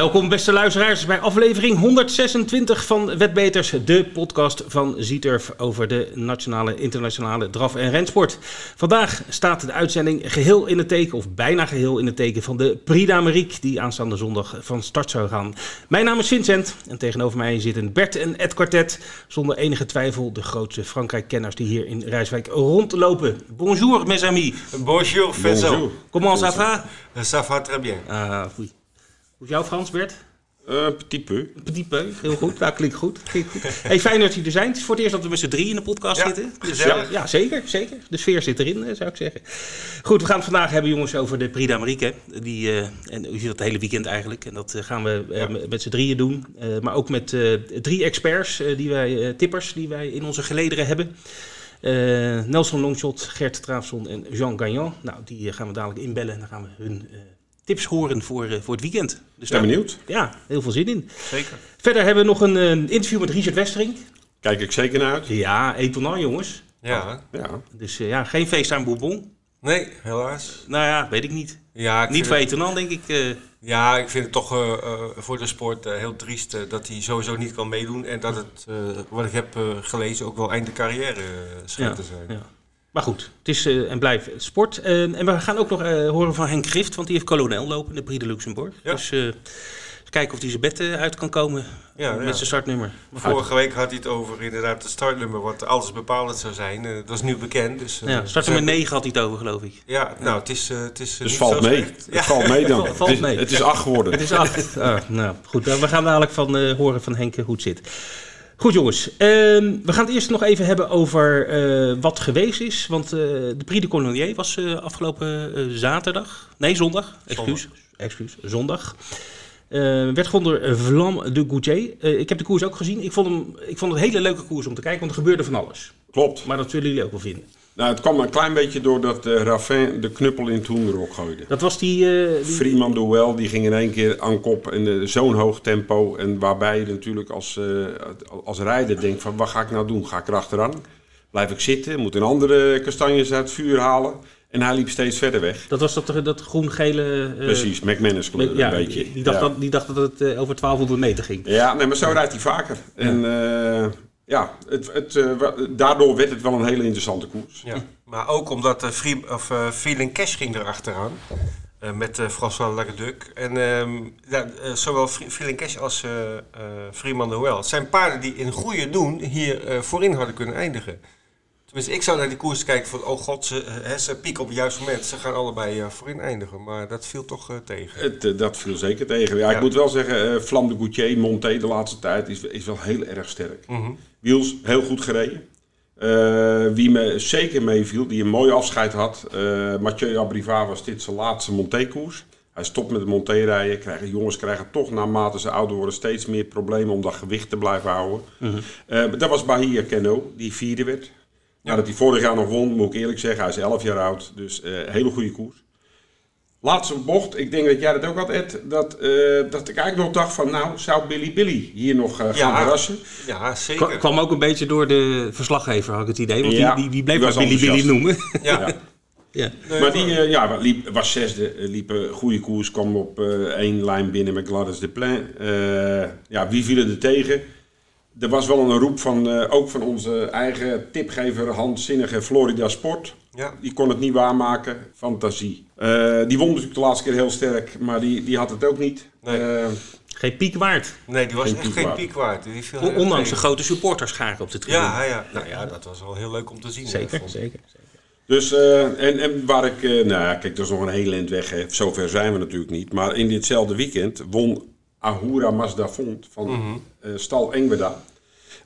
Welkom beste luisteraars bij aflevering 126 van Wetbeters, de podcast van Zieturf over de nationale, internationale draf- en rensport. Vandaag staat de uitzending geheel in het teken, of bijna geheel in het teken van de Prix d'Amérique die aanstaande zondag van start zou gaan. Mijn naam is Vincent en tegenover mij zitten Bert en Ed Quartet, zonder enige twijfel de grootste Frankrijk-kenners die hier in Rijswijk rondlopen. Bonjour mes amis. Bonjour, Vincent. Comment ça va? Ça va très bien. Ah, foei. Hoe is jouw Frans, Bert? Uh, petit peu. Petit peu, heel goed. Nou, klinkt goed. Klinkt goed. Hey, fijn dat jullie er zijn. Het is voor het eerst dat we met z'n drie in de podcast Ja, zitten. Dus, ja, ja, zeker, zeker. De sfeer zit erin, eh, zou ik zeggen. Goed, we gaan het vandaag hebben, jongens, over de Prix d'Amérique. Die, eh, en u ziet dat het hele weekend eigenlijk. En dat eh, gaan we eh, met- met z'n drieën doen. Eh, maar ook met eh, drie experts, eh, die wij, eh, tippers, die wij in onze gelederen hebben. Eh, Nelson Longshot, Gert Traafson en Jean Gagnon. Nou, die eh, gaan we dadelijk inbellen en dan gaan we hun eh, tips horen voor, eh, voor het weekend. Dus Ben daar- benieuwd. ja, heel veel zin in. Zeker. Verder hebben we nog een eh, interview met Richard Westering. Kijk ik zeker naar uit. Ja, étonnant jongens. Ja. Ja. Dus eh, ja, geen feest aan Bourbon. Nee, helaas. Nou ja, weet ik niet. Ja, ik Niet voor het, étonnant, denk ik. eh. ja, ik vind het toch eh, eh, voor de sport eh, heel triest dat hij sowieso niet kan meedoen. En dat het, eh, wat ik heb eh, gelezen, ook wel eind de carrière schijnt te zijn. ja. Maar goed, het is eh, en blijft sport. Eh, en we gaan ook nog eh, horen van Henk Grift, want die heeft kolonel lopen in de Prix de. Ja. Dus eh, eens kijken of hij zijn bed eh, uit kan komen Ja, met ja. zijn startnummer. Maar Vorige week had hij het over inderdaad het startnummer, wat alles bepalend zou zijn. Dat is nu bekend. Dus, ja, startnummer ze hebben- 9 had hij het over, geloof ik. Ja, nou, het is, eh, het is Dus niet valt zo mee. Het valt mee dan. Valt- valt het, is, mee. het is acht geworden. Het is acht. Ah, nou, goed. We gaan dadelijk van eh, horen van Henk hoe het zit. Goed jongens, ehm, we gaan het eerst nog even hebben over eh, wat geweest is. Want eh, de Prix de Colonier was eh, afgelopen zaterdag. Nee, zondag. Excuus. Excuus. Zondag. Werd gewonnen door Vlam de Goutier. Ik heb de koers ook gezien. Ik vond, hem, ik vond het een hele leuke koers om te kijken, want er gebeurde van alles. Klopt. Maar dat zullen jullie ook wel vinden. Nou, het kwam een klein beetje doordat eh Raffin de knuppel in het hoenderok gooide. Dat was die... eh, die- Freeman Duel, die ging in één keer aan kop eh, zo'n hoog tempo. En waarbij je natuurlijk als, eh, als rijder denkt van, wat ga ik nou doen? Ga ik erachteraan? Blijf ik zitten? Moet een andere kastanjes uit het vuur halen? En hij liep steeds verder weg. dat was dat, dat groen-gele... Precies, McManus kleur Ja, een beetje. die, die dacht Ja. dat, die dacht dat het eh, over 1200 meter ging. Ja, nee, maar zo rijdt hij vaker. En ja, het, het, eh, daardoor werd het wel een hele interessante koers. Ja, maar ook omdat uh, Free, of, eh, Feeling Cash ging erachteraan. eh met eh François Lacduc. En ehm, ja, eh, zowel Feeling Cash als eh eh Freeman de Hoel. Het zijn paarden die in goede doen hier eh, voorin hadden kunnen eindigen. Tenminste, ik zou naar die koers kijken van... Oh god, ze, eh, hè, ze pieken op het juiste moment. Ze gaan allebei eh, voorin eindigen. Maar dat viel toch eh, tegen. Het, eh, dat viel zeker tegen. Ja, Ja. ik moet wel zeggen, eh Flam de Goutier, Monté de laatste tijd is, is wel heel erg sterk. Mhm. Wiels, heel goed gereden. Eh, wie me zeker meeviel, die een mooi afscheid had. eh Mathieu Abrivard was dit zijn laatste Monté-koers. Hij stopt met de Monté-rijden. Krijgen, jongens krijgen toch naarmate ze ouder worden steeds meer problemen om dat gewicht te blijven houden. Eh, dat was Bahia Keno, die vierde werd. Ja. dat hij vorig jaar nog won, moet ik eerlijk zeggen. Hij is 11 jaar oud, dus eh hele goede koers. Laatste bocht, ik denk dat jij dat ook had, Ed. Dat, eh, dat ik eigenlijk nog dacht van, nou, zou Billy Billy hier nog eh, gaan Ja. verrassen? Ja, Kwa- zeker. kwam ook een beetje door de verslaggever, had ik het idee. Want Ja, die, die, die bleef maar was Billy Billy noemen. Ja. Ja. ja. Nee, maar die eh, ja, liep, was zesde, liep een goede koers, kwam op eh, één lijn binnen met Gladys de Plein. Eh, ja, wie vielen er tegen? Er was wel een roep van, eh, ook van onze eigen tipgever Hans Zinnige Florida Sport. Ja. Die kon het niet waarmaken. Fantasie. Eh, die won natuurlijk de laatste keer heel sterk, maar die, die had het ook niet. Nee. Eh, Geen piek waard. Nee, die was Geen echt piek geen waard. piek waard. Die viel ondanks de grote supporterscharen op de tribune. Ja, ja, nou ja, dat was wel heel leuk om te zien. zeker, zeker. zeker. Dus, eh, en, en waar ik, eh, nou ja, kijk, dat is nog een heel eind weg, hè. zover zijn we natuurlijk niet. Maar in ditzelfde weekend won Ahura Mazda Font van Mhm. eh, Stal Engweda.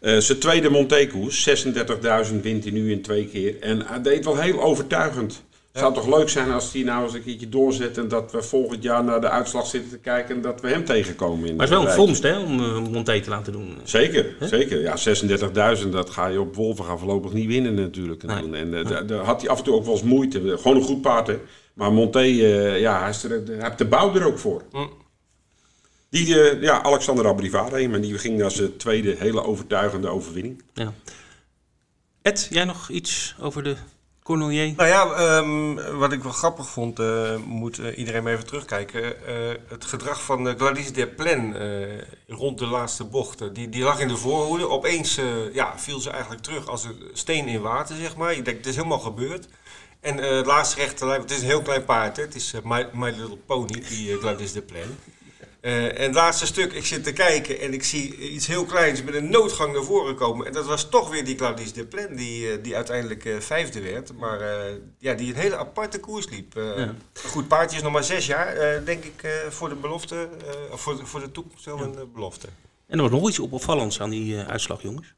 Eh, zijn tweede Montekoers, 36.000 wint hij nu in twee keer. En hij deed wel heel overtuigend. Het zou toch leuk zijn als hij nou eens een keertje doorzet en dat we volgend jaar naar de uitslag zitten te kijken en dat we hem tegenkomen. In Maar het is wel een vondst hè, om uh, Monté te laten doen. Zeker, zeker. Ja, 36.000, dat ga je op Wolven gaan voorlopig niet winnen natuurlijk. En, Nee. doen. en eh, daar- had hij af en toe ook wel eens moeite. Gewoon een goed paard, hè. Maar Monté, eh, ja, hij, er, heeft de bouw er ook voor. Hm. Die, eh, ja, Alexander Abrivard, maar die ging als zijn tweede hele overtuigende overwinning. Ja. Ed, jij nog iets over de Cornelier? Nou ja, ehm, wat ik wel grappig vond, uh, moet uh, iedereen even terugkijken. Uh, het gedrag van Gladys Desplen rond de laatste bochten. Die, die lag in de voorhoede. Opeens ja, viel ze eigenlijk terug als een steen in water, zeg maar. Je denkt, het is helemaal gebeurd. En het laatste rechte lijn, het is een heel klein paard, hè? het is My, My Little Pony, die Gladys Desplen. Uh, en het laatste stuk, ik zit te kijken en ik zie iets heel kleins met een noodgang naar voren komen. En dat was toch weer die Claudius Desplen, die, uh, die uiteindelijk uh, vijfde werd. Maar ja, die een hele aparte koers liep. Ja. Goed, paardje is nog maar zes jaar, denk ik, voor de belofte. of voor de, voor de toekomst wel een belofte. En er was nog iets opvallends aan die uitslag, jongens.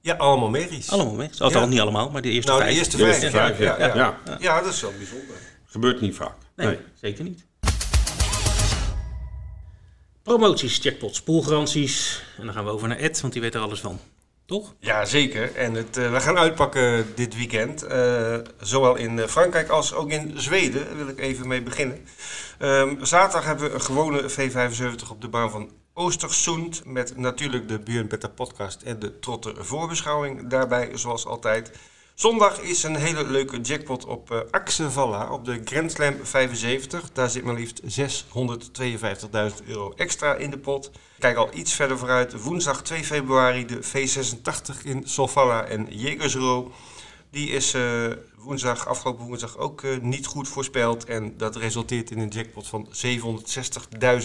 Ja, allemaal medisch. Allemaal medisch. Althans, ja. niet allemaal, maar de eerste nou, vijf. de eerste vijf, ja, ja, ja, ja, dat is wel bijzonder. Gebeurt niet vaak. Nee, nee. zeker niet. Promoties, checkpots, poolgaranties. En dan gaan we over naar Ed, want die weet er alles van. Toch? Ja, zeker. En het, uh, we gaan uitpakken dit weekend. Uh, zowel in Frankrijk als ook in Zweden. Daar wil ik even mee beginnen. Um, zaterdag hebben we een gewone V75 op de baan van Oostersund. Met natuurlijk de Björn Betta podcast en de Trotter voorbeschouwing daarbij, zoals altijd. Zondag is een hele leuke jackpot op uh, Axevalla op de Grand Slam 75. Daar zit maar liefst 652.000 euro extra in de pot. Kijk al iets verder vooruit. Woensdag 2 februari de V86 in Solvalla en Jägersro. Die is uh, woensdag, afgelopen woensdag ook uh, niet goed voorspeld. En dat resulteert in een jackpot van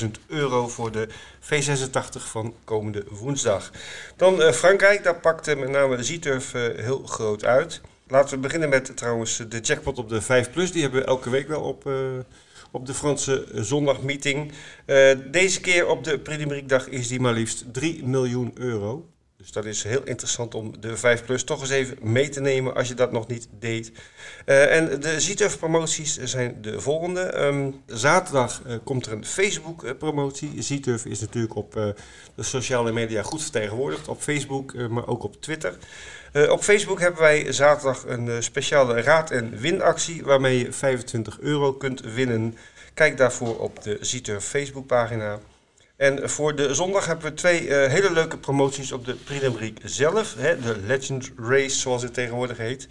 760.000 euro voor de V86 van komende woensdag. Dan uh, Frankrijk, daar pakte met name Zieturf heel groot uit. Laten we beginnen met trouwens de jackpot op de 5 Plus. Die hebben we elke week wel op, op de Franse zondagmeeting. deze keer op de Prix is die maar liefst 3 miljoen euro. Dus dat is heel interessant om de 5 Plus toch eens even mee te nemen als je dat nog niet deed. Uh, en de ZTUF promoties zijn de volgende. Um, zaterdag uh, komt er een Facebook uh, promotie. ZTUF is natuurlijk op de sociale media goed vertegenwoordigd. Op Facebook, maar ook op Twitter. op Facebook hebben wij zaterdag een speciale raad- en winactie waarmee je 25 euro kunt winnen. Kijk daarvoor op de ZTUF Facebookpagina. En voor de zondag hebben we twee uh, hele leuke promoties op de Prix zelf. Hè, de Legend Race, zoals het tegenwoordig heet.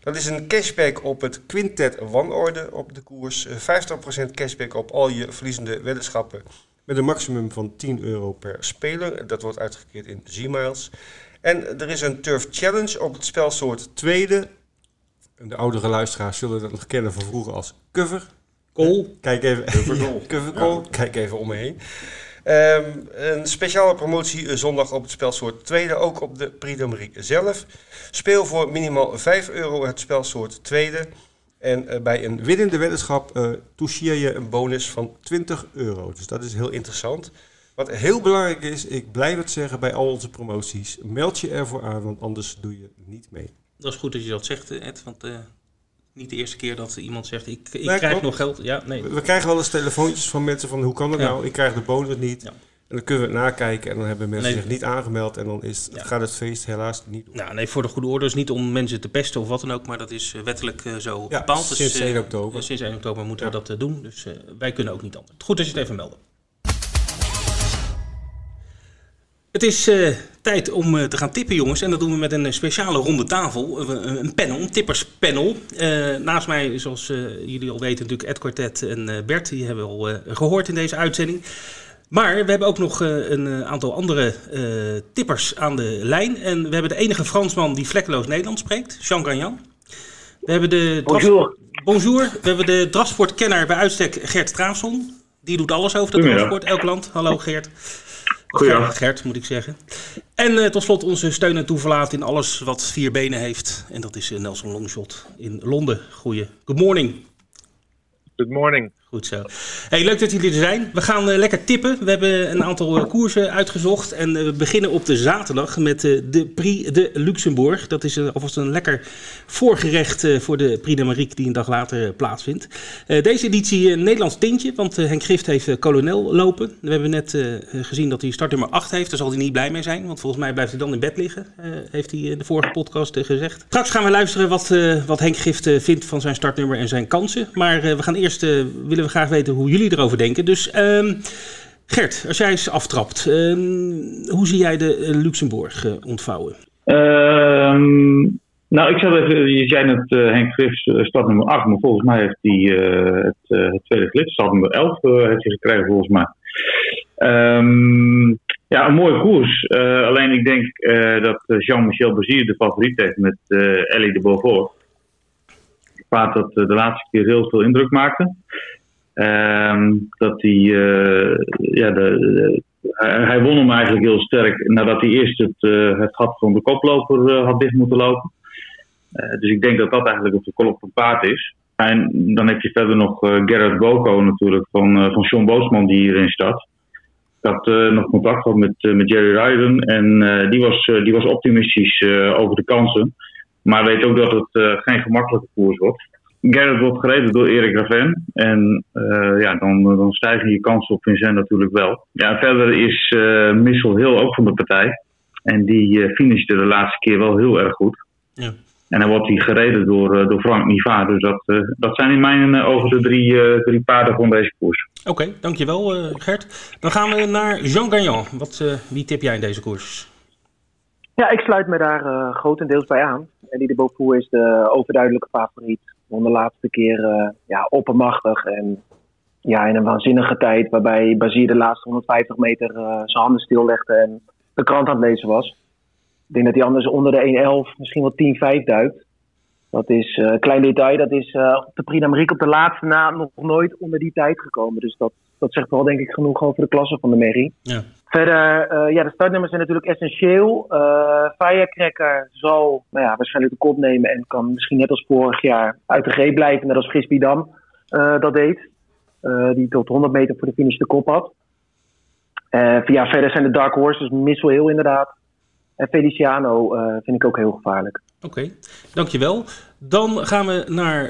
Dat is een cashback op het Quintet Wanorde op de koers. 50% cashback op al je verliezende weddenschappen. Met een maximum van 10 euro per speler. Dat wordt uitgekeerd in Z-miles. En er is een Turf Challenge op het spelsoort tweede. De oudere luisteraars zullen dat nog kennen van vroeger als cover. Call. Kijk even. Cover. Kijk even om me heen. Um, een speciale promotie zondag op het spelsoort tweede, ook op de Prix d'Amérique zelf. Speel voor minimaal 5 euro het spelsoort tweede. En uh, bij een winnende weddenschap uh, toucheer je een bonus van 20 euro. Dus dat is heel interessant. Wat heel belangrijk is, ik blijf het zeggen bij al onze promoties. Meld je ervoor aan, want anders doe je niet mee. Dat is goed dat je dat zegt, Ed. Want niet de eerste keer dat iemand zegt, ik, ik nee, krijg klopt. nog geld. Ja, nee. we, we, krijgen wel eens telefoontjes van mensen van, hoe kan dat ja. nou? Ik krijg de bonus niet. Ja. En dan kunnen we het nakijken en dan hebben mensen nee. zich niet aangemeld en dan is, ja. gaat het feest helaas niet door. Nou, nee, voor de goede orde is niet om mensen te pesten of wat dan ook, maar dat is wettelijk uh, zo ja, bepaald. Sinds dus, 1 oktober. Uh, sinds 1 oktober moeten we dat uh, doen, dus wij kunnen ook niet anders. Goed dat je het even melden. Het is uh, tijd om uh, te gaan tippen, jongens. En dat doen we met een speciale ronde tafel. Uh, een panel, een tipperspanel. naast mij, zoals jullie al weten, natuurlijk Ed Quartet en Bert. Die hebben we al gehoord in deze uitzending. Maar we hebben ook nog een aantal andere tippers aan de lijn. En we hebben de enige Fransman die vlekkeloos Nederlands spreekt, Jean Gagnan. We hebben de Bonjour. Bonjour. We hebben de drafsportkenner bij uitstek Gert Straafson. Die doet alles over de drafsport, elk land. Hallo Geert. Goeiedag. Gert, moet ik zeggen. En uh, tot slot onze steun en toeverlaat in alles wat vier benen heeft. En dat is uh, Nelson Longshot in Londen. Goeie. Good morning. Good morning. Goed. Hey, leuk dat jullie er zijn. We gaan uh, lekker tippen. We hebben een aantal uh, koersen uitgezocht. En uh, we beginnen op de zaterdag met de Prix de Luxembourg. Dat is alvast een lekker voorgerecht voor de Prix de Marique die een dag later plaatsvindt. deze editie een Nederlands tintje, want Henk Grift heeft kolonel lopen. We hebben net gezien dat hij startnummer 8 heeft. Daar zal hij niet blij mee zijn, want volgens mij blijft hij dan in bed liggen. heeft hij in de vorige podcast gezegd. Straks gaan we luisteren wat, wat Henk Grift vindt van zijn startnummer en zijn kansen. Maar we gaan eerst willen we graag weten hoe jullie erover denken. Dus um, Gert, als jij eens aftrapt, um, hoe zie jij de uh, Luxemburg uh, ontvouwen? Um, Nou, ik zat even, je zei net uh, Henk Griffs uh, stad nummer 8, maar volgens mij heeft hij het, tweede gelid, stad nummer 11, heeft hij gekregen volgens mij. Ja, een mooie koers. alleen ik denk dat Jean-Michel Bazier de favoriet heeft met Ellie de Beaufort. Een paard dat de laatste keer heel veel indruk maakte. Um, dat hij, ja, de, hij won hem eigenlijk heel sterk nadat hij eerst het, uh, het gat van de koploper uh, had dicht moeten lopen. Dus ik denk dat dat eigenlijk op de kop van paard is. En dan heb je verder nog Gerard Boko natuurlijk van, van Sean Boosman die hierin staat. Ik had nog contact gehad met, met Jerry Ryden en die, was, die was optimistisch over de kansen. Maar weet ook dat het geen gemakkelijke koers wordt. Gerrit wordt gereden door Erik Raven. En uh, ja, dan, dan stijgen je kansen op Vincent natuurlijk wel. Ja, verder is uh, Missel heel ook van de partij. En die uh, finishte de laatste keer wel heel erg goed. Ja. En dan wordt hij gereden door, door Frank Niva. Dus dat, dat zijn in mijn ogen de drie, drie paarden van deze koers. Oké, okay, dankjewel Gert. Dan gaan we naar Jean Gagnon. Wat, wie tip jij in deze koers? Ja, ik sluit me daar grotendeels bij aan. En die de Beaufort is de overduidelijke favoriet. Won de laatste keer uh, ja, oppermachtig. En ja, in een waanzinnige tijd waarbij Bazier de laatste 150 meter uh, zijn handen stillegde en de krant aan het lezen was. Ik denk dat hij anders onder de 1.11, misschien wel 10-5 duikt. Dat is een uh, klein detail. Dat is op de Prix op de laatste na nog nooit onder die tijd gekomen. Dus dat, dat zegt wel denk ik genoeg over de klasse van de Merrie. Ja. Verder, uh, ja, de startnummers zijn natuurlijk essentieel. Uh, Firecracker zal nou ja, waarschijnlijk de kop nemen en kan misschien net als vorig jaar uit de greep blijven, net als Frisbee Dam uh, dat deed. die tot 100 meter voor de finish de kop had. ja, verder zijn de Dark Horses, Missel heel inderdaad. En Feliciano vind ik ook heel gevaarlijk. Oké, dankjewel. Dan gaan we naar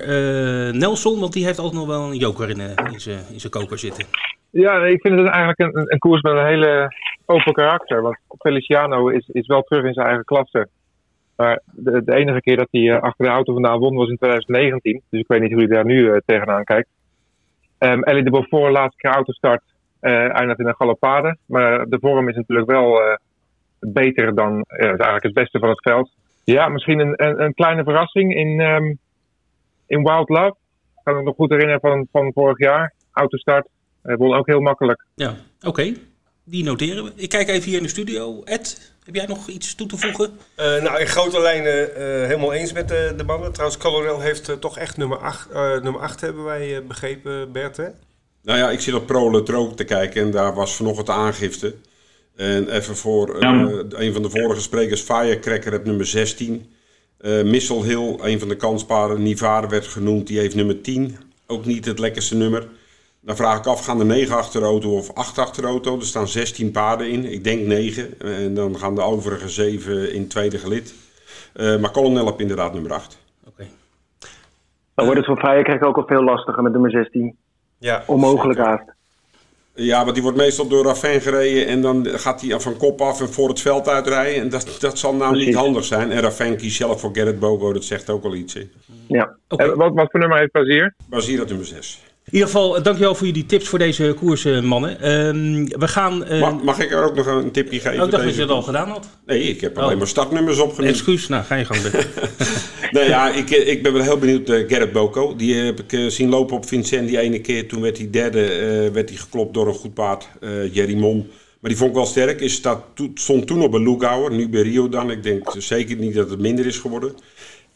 Nelson, want die heeft altijd nog wel een joker in, in zijn koker zitten. Ja, ik vind het eigenlijk een, een, koers met een hele open karakter. Want Feliciano is, is wel terug in zijn eigen klasse. Maar de, de enige keer dat hij uh, achter de auto vandaan won was in 2019. Dus ik weet niet hoe hij daar nu uh, tegenaan kijkt. Um, Ellie de Beaufort, laatste keer autostart, eindigt in een galopade. Maar de vorm is natuurlijk wel beter dan, eigenlijk het beste van het veld. Ja, misschien een, een, een kleine verrassing in, um, in Wild Love. Ik kan me nog goed herinneren van, van vorig jaar. Autostart, hij won ook heel makkelijk. Ja, oké. Die noteren we. Ik kijk even hier in de studio. Ed, heb jij nog iets toe te voegen? Uh, nou, in grote lijnen uh, helemaal eens met de, de mannen. Trouwens, Colonel heeft uh, toch echt nummer 8, nummer 8 hebben wij begrepen, Bert, hè? Nou ja, ik zit op Pro ook te kijken en daar was vanochtend de aangifte. En even voor een van de vorige sprekers, Firecracker heb nummer 16. Missel Hill, een van de kansparen, Nivare werd genoemd, die heeft nummer 10. Ook niet het lekkerste nummer. Dan vraag ik af, gaan er 9 achter de auto of 8 achter de auto? Er staan 16 paarden in. Ik denk 9. En dan gaan de overige 7 in tweede gelid. Uh, maar Colonel heb inderdaad nummer 8. Oké. Okay. Dan wordt het voor Firecrack ook al veel lastiger met nummer 16. Ja, Onmogelijk haast. Ja, want die wordt meestal door Raffin gereden en dan gaat hij van kop af en voor het veld uitrijden. En dat, dat zal nou Precies. niet handig zijn. En Raffin kiest zelf voor Gerrit Bogo, dat zegt ook al iets. Hè. Ja. Okay. wat, wat voor nummer heeft Bazier? Bazier had nummer 6. In ieder geval, dankjewel voor jullie tips voor deze koers, mannen. Uh, we gaan, uh... mag, mag, ik er ook nog een tipje geven? Oh, ik dacht dat je het al gedaan had. Nee, ik heb alleen oh. maar startnummers opgenomen. Excuus, nou ga je gang. nee, ja, ik, eh, ik ben wel heel benieuwd. Uh, Gerrit Boko, die heb ik zien lopen op Vincent die ene keer. Toen werd hij derde, werd hij geklopt door een goed paard, Jerry Mon. Maar die vond ik wel sterk. Is staat, stond toen op een Lugauer, nu bij Rio dan. Ik denk zeker niet dat het minder is geworden.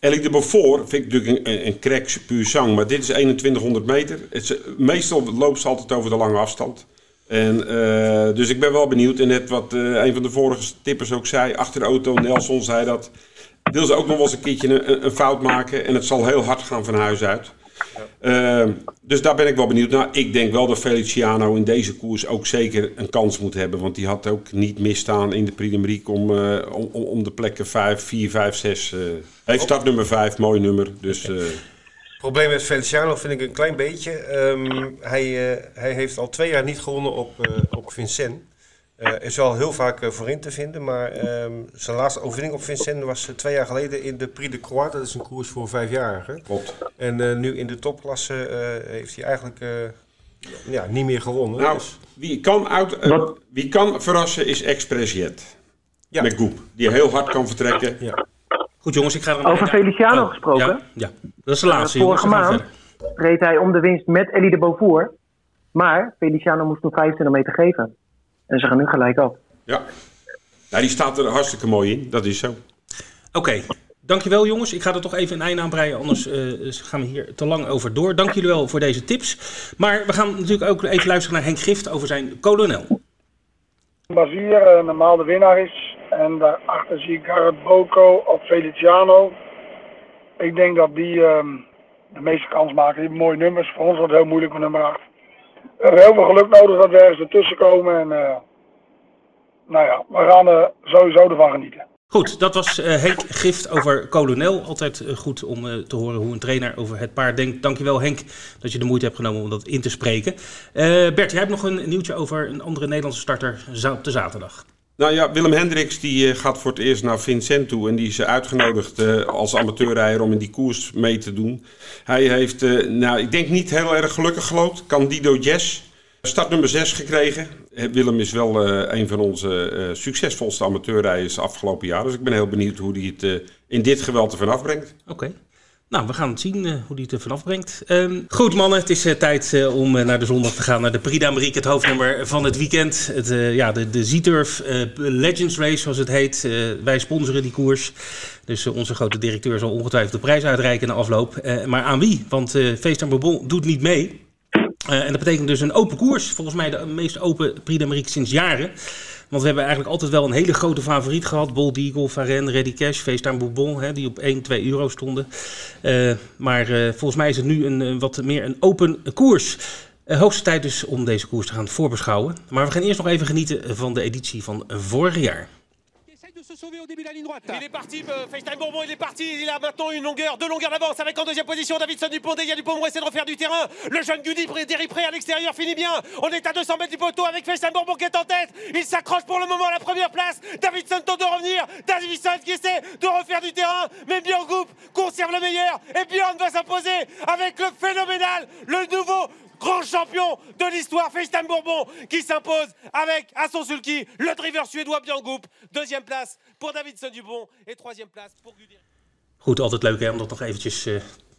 Elk de Beaufort vind ik natuurlijk een, een crack puur zang, maar dit is 2100 meter. Het meestal loopt ze altijd over de lange afstand. En, uh, dus ik ben wel benieuwd. En net wat uh, een van de vorige tippers ook zei, achter de auto, Nelson zei dat. Wil ze ook nog wel eens een keertje een, een fout maken en het zal heel hard gaan van huis uit. Uh, dus daar ben ik wel benieuwd naar. Ik denk wel dat Feliciano in deze koers ook zeker een kans moet hebben. Want die had ook niet misstaan in de Prix om, uh, om, om de plekken 5, 4, 5, 6. Uh, heeft start nummer 5, mooi nummer. Dus, uh, het probleem met Feliciano vind ik een klein beetje. Um, hij, hij heeft al twee jaar niet gewonnen op, op Vincent. Uh, is wel heel vaak uh, voorin te vinden, maar um, zijn laatste overwinning op Vincennes was uh, twee jaar geleden in de Prix de Croix. Dat is een koers voor vijfjarigen. Klopt. En nu in de topklasse heeft hij eigenlijk ja, niet meer gewonnen. Nou, dus. wie, kan uit, wie kan verrassen is Express Jet. Ja. Met Goep, die heel hard kan vertrekken. Ja. Goed jongens, ik ga er Over Feliciano Oh, gesproken. Ja, ja, dat is de laatste Eh, vorige maand reed hij om de winst met Elie de Beaufort. Maar Feliciano moest nog 25 meter geven. En ze gaan nu gelijk af. Ja. Nou, die staat er hartstikke mooi in. Dat is zo. Oké, dankjewel jongens. Ik ga er toch even een einde aan breien, anders eh, gaan we hier te lang over door. Dank jullie wel voor deze tips. Maar we gaan natuurlijk ook even luisteren naar Henk Gift over zijn kolonel. Bazier eh, normaal de winnaar is. En daarachter zie ik Garrett Boko of Feliciano. Ik denk dat die ehm, de meeste kans maken. Die hebben mooie nummers. Voor ons wordt het heel moeilijk met nummer 8. We heel veel geluk nodig dat we ergens ertussen komen. En eh, nou ja, we gaan er sowieso ervan genieten. Goed, dat was eh, Henk Gift over kolonel. Altijd eh, goed om eh, te horen hoe een trainer over het paard denkt. Dankjewel Henk dat je de moeite hebt genomen om dat in te spreken. Eh, Bert, jij hebt nog een nieuwtje over een andere Nederlandse starter op de zaterdag. Nou ja, Willem Hendricks die eh, gaat voor het eerst naar Vincent toe. En die is uitgenodigd eh, als amateurrijder om in die koers mee te doen. Hij heeft, eh, nou ik denk niet heel erg gelukkig gelopen. Candido Jazz. Start nummer 6 gekregen. Willem is wel een van onze succesvolste amateurrijders afgelopen jaar. Dus ik ben heel benieuwd hoe hij het in dit geweld ervan afbrengt. Oké. Nou, we gaan zien eh, hoe die het er vanaf brengt. Ehm, goed mannen, het is eh, tijd eh, om naar de zondag te gaan. Naar de Prix d'Amérique, het hoofdnummer van het weekend. Het, ja, de, de Z-Turf Legends Race, zoals het heet. Wij sponsoren die koers. Dus onze grote directeur zal ongetwijfeld de prijs uitreiken na afloop. Maar aan wie? Want Feest en Bourbon doet niet mee. En dat betekent dus een open koers. Volgens mij de meest open Prix d'Amérique sinds jaren. Want we hebben eigenlijk altijd wel een hele grote favoriet gehad. Bold Eagle, Varenne, Ready Cash, Feestaan Bourbon. Hè, die op 1, 2 euro stonden. Eh, maar eh, volgens mij is het nu een, eh, wat meer een open koers. Hoogste tijd dus om deze koers te gaan voorbeschouwen. Maar we gaan eerst nog even genieten van de editie van vorig jaar. Il est parti, euh, FaceTime Bourbon, il est parti. Il a maintenant une longueur, deux longueurs d'avance avec en deuxième position Davidson Dupont. Déjà Dupont essaie de refaire du terrain. Le jeune Gudi Pré à l'extérieur finit bien. On est à 200 mètres du poteau avec FaceTime Bourbon qui est en tête. Il s'accroche pour le moment à la première place. Davidson tente de revenir. Davidson qui essaie de refaire du terrain. Mais Goop conserve le meilleur. Et Björn va s'imposer avec le phénoménal, le nouveau grand champion de l'histoire, FaceTime Bourbon, qui s'impose avec à son sulky le driver suédois Björn Goop. Deuxième place pour Davidson Dupont et troisième place pour Gudi. Goed, altijd leuk hè, om dat nog eventjes... eh,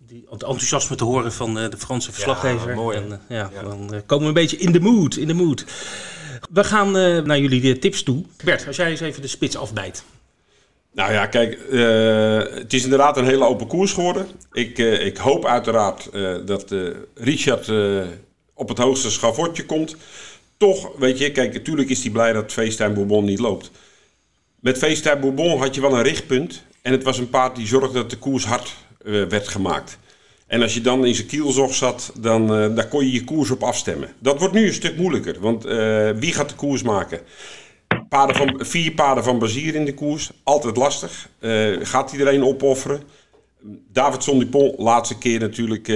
die, het enthousiasme te horen van eh, de Franse verslaggever. mooi, hè? En, eh, ja, Dan eh, komen we een beetje in de mood. In de mood. We gaan eh, naar jullie de tips toe. Bert, als jij eens even de spits afbijt. Nou ja, kijk, eh, het is inderdaad een hele open koers geworden. Ik, eh, ik hoop uiteraard eh, dat Richard op het hoogste schavotje komt. Toch, weet je, kijk, natuurlijk is hij blij dat FaceTime Bourbon niet loopt. Met FaceTime Bourbon had je wel een richtpunt. En het was een paard die zorgde dat de koers hard werd gemaakt. En als je dan in zijn kielzog zat, dan daar kon je je koers op afstemmen. Dat wordt nu een stuk moeilijker, want wie gaat de koers maken? Paarden van, vier paarden van Bazier in de koers, altijd lastig. Eh, gaat iedereen opofferen? Davidson Dupont, laatste keer natuurlijk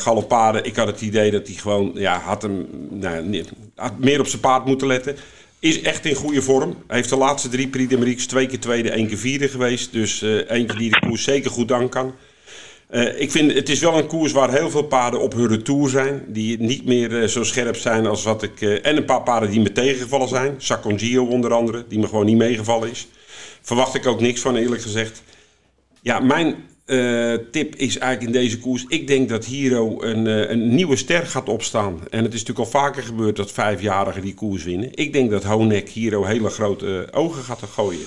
galopade. Ik had het idee dat hij gewoon, ja, had hem nou, had meer op zijn paard moeten letten. Is echt in goede vorm. Hij heeft de laatste drie Prix d'Amérique twee keer tweede, één keer vierde geweest. Dus eh eentje die de koers zeker goed aan kan. Eh, ik vind het is wel een koers waar heel veel paarden op hun retour zijn. Die niet meer eh, zo scherp zijn als wat ik. eh, en een paar paarden die me tegengevallen zijn. Sacongio onder andere, die me gewoon niet meegevallen is. Verwacht ik ook niks van, eerlijk gezegd. Ja, mijn tip is eigenlijk in deze koers. Ik denk dat Hero een, een nieuwe ster gaat opstaan. En het is natuurlijk al vaker gebeurd dat vijfjarigen die koers winnen. Ik denk dat Honek Hero hele grote ogen gaat gooien.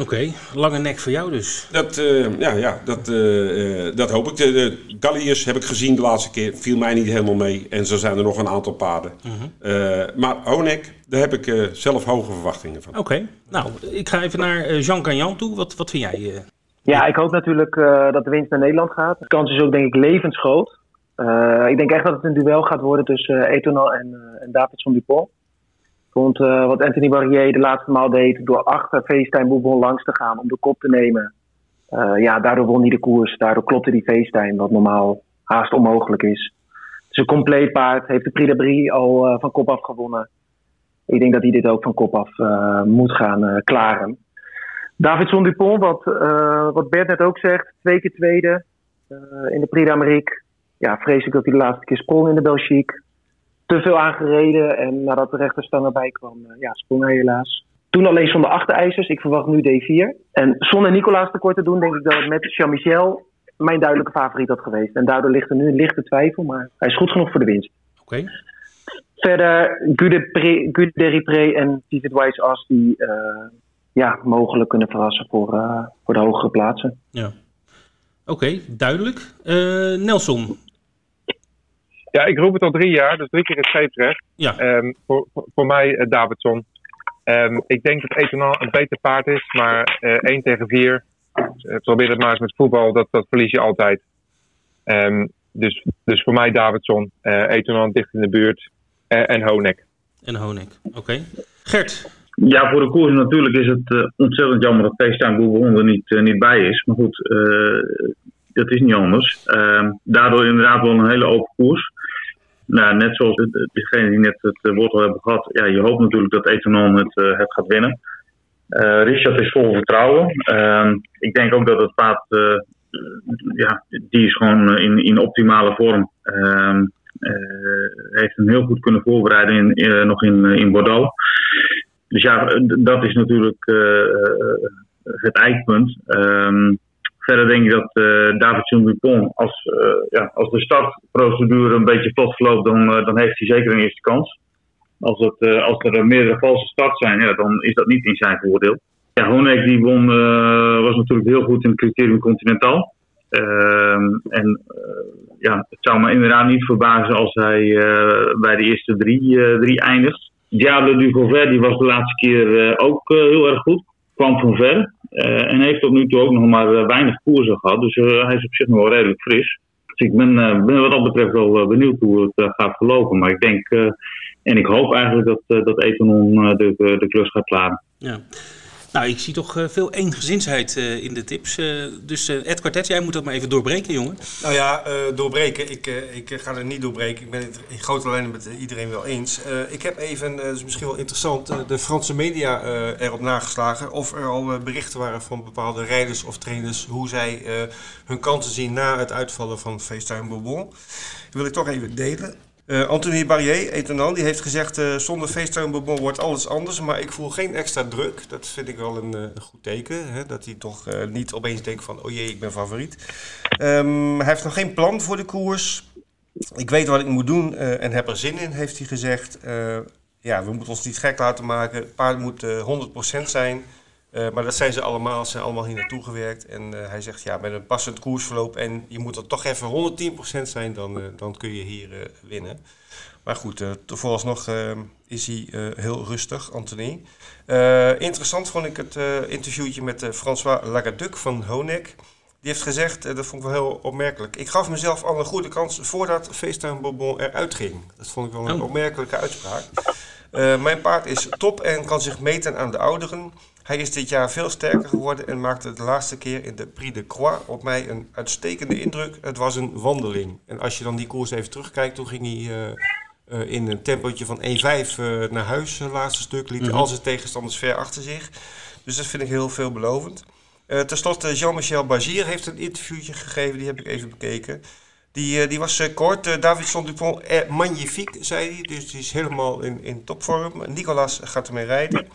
Oké, lange nek voor jou dus. Dat, eh, ja, ja, dat, eh, eh, dat hoop ik. De, de Galliërs heb ik gezien de laatste keer. Viel mij niet helemaal mee. En zo zijn er nog een aantal paarden. Eh, maar Honek, daar heb ik eh, zelf hoge verwachtingen van. Oké, nou, ik ga even naar Jean Cagnan toe. Wat, wat vind jij? eh? Ja, ik hoop natuurlijk eh, dat de winst naar Nederland gaat. De kans is ook denk ik levensgroot. Eh, ik denk echt dat het een duel gaat worden tussen uh, Etonal en, uh, en Davidson Dupont. Vond uh, wat Anthony Barrier de laatste maal deed door achter FaceTime Bourbon langs te gaan om de kop te nemen. Uh, ja, daardoor won hij de koers. Daardoor klopte die FaceTime, wat normaal haast onmogelijk is. Het is een compleet paard. Heeft de Prix de Brie al uh, van kop af gewonnen. Ik denk dat hij dit ook van kop af moet gaan klaren. Davidson Dupont, wat, wat Bert net ook zegt, twee keer tweede in de Prix d'Amérique. Ja, vrees ik dat hij de laatste keer sprong in de Belgique te veel aangereden. En nadat de rechterstang erbij kwam, uh, ja, sprong hij helaas. Toen alleen zonder achterijzers. Ik verwacht nu D4. En zonder Nicolaas tekort te doen, denk ik dat het met Jean-Michel mijn duidelijke favoriet had geweest. En daardoor ligt er nu een lichte twijfel, maar hij is goed genoeg voor de winst. Oké. Verder Gude en Vivid Wise As die eh, ja, mogelijk kunnen verrassen voor, eh, voor de hogere plaatsen. Ja. Oké, duidelijk. Eh, Nelson. Ja, ik roep het al drie jaar, dus drie keer het scheepsrecht. Ja. Ehm, voor, voor, voor mij Davidson. Ehm, ik denk dat Etonal een beter paard is, maar 1 tegen 4. probeer het maar eens met voetbal, dat, dat verlies je altijd. Um, dus, dus voor mij Davidson, uh, Etonal dicht in de buurt uh, en Honek. En Honek, oké. Okay. Gert? Ja, voor de koers natuurlijk is het uh, ontzettend jammer dat FaceTime Google er niet, niet bij is. Maar goed, dat is niet anders. Ehm, daardoor inderdaad wel een hele open koers. Nou, net zoals degene die net het woord al hebben gehad. Ja, je hoopt natuurlijk dat Etonon het, het gaat winnen. Richard is vol vertrouwen. Ehm, ik denk ook dat het paard ja, die is gewoon in, in optimale vorm. Uh, heeft hem heel goed kunnen voorbereiden in, nog in, in Bordeaux. Dus ja, dat is natuurlijk het eikpunt. Um, verder denk ik dat David Dupont, als, ja, als de startprocedure een beetje vlot verloopt, dan, dan heeft hij zeker een eerste kans. Als, het, als er meerdere valse starts zijn, ja, dan is dat niet in zijn voordeel. Ja, Honek die won, was natuurlijk heel goed in het criterium Continental. Uh, en ja, het zou me inderdaad niet verbazen als hij bij de eerste drie, drie eindigt. Diablo du die was de laatste keer ook heel erg goed. Kwam van ver. En heeft tot nu toe ook nog maar weinig koersen gehad. Dus hij is op zich nog wel redelijk fris. Dus ik ben, ben wat dat betreft wel benieuwd hoe het gaat verlopen. Maar ik denk en ik hoop eigenlijk dat, dat Etonon de, de klus gaat klaren. Ja. Nou, ik zie toch uh, veel eengezinsheid uh, in de tips. Uh, dus Ed Quartet, jij moet dat maar even doorbreken, jongen. Nou ja, doorbreken. Ik, ik ga er niet doorbreken. Ik ben het in grote lijnen met iedereen wel eens. ik heb even, dat is misschien wel interessant, de Franse media erop nageslagen. Of er al berichten waren van bepaalde rijders of trainers. Hoe zij hun kansen zien na het uitvallen van FaceTime Bourbon. Dat wil ik toch even delen. Uh, Anthony Barrier, die heeft gezegd: uh, zonder FaceTime wordt alles anders, maar ik voel geen extra druk. Dat vind ik wel een, een goed teken. Hè? Dat hij toch niet opeens denkt: van, oh jee, ik ben favoriet. Um, hij heeft nog geen plan voor de koers. Ik weet wat ik moet doen en heb er zin in, heeft hij gezegd. ja, we moeten ons niet gek laten maken. Het paard moet 100% zijn. Uh, maar dat zijn ze allemaal, ze zijn allemaal hier naartoe gewerkt. En uh, hij zegt, ja, met een passend koersverloop en je moet er toch even 110% zijn, dan, uh, dan kun je hier winnen. Maar goed, vooralsnog is hij heel rustig, Anthony. interessant vond ik het interviewtje met François Lagaduc van Honek. Die heeft gezegd, dat vond ik wel heel opmerkelijk. Ik gaf mezelf al een goede kans voordat FaceTime Bourbon eruit ging. Dat vond ik wel een oh. opmerkelijke uitspraak. mijn paard is top en kan zich meten aan de ouderen. Hij is dit jaar veel sterker geworden en maakte de laatste keer in de Prix de Croix op mij een uitstekende indruk. Het was een wandeling. En als je dan die koers even terugkijkt, toen ging hij uh, uh, in een tempootje van 1,5 uh, naar huis, het laatste stuk. Liet mm -hmm. al zijn tegenstanders ver achter zich. Dus dat vind ik heel veelbelovend. Ten slotte, Jean-Michel Bagier heeft een interviewtje gegeven, die heb ik even bekeken. Die, die was kort. Davidson Dupont, eh, magnifique, zei hij. Dus die is helemaal in, in topvorm. Nicolas gaat ermee rijden.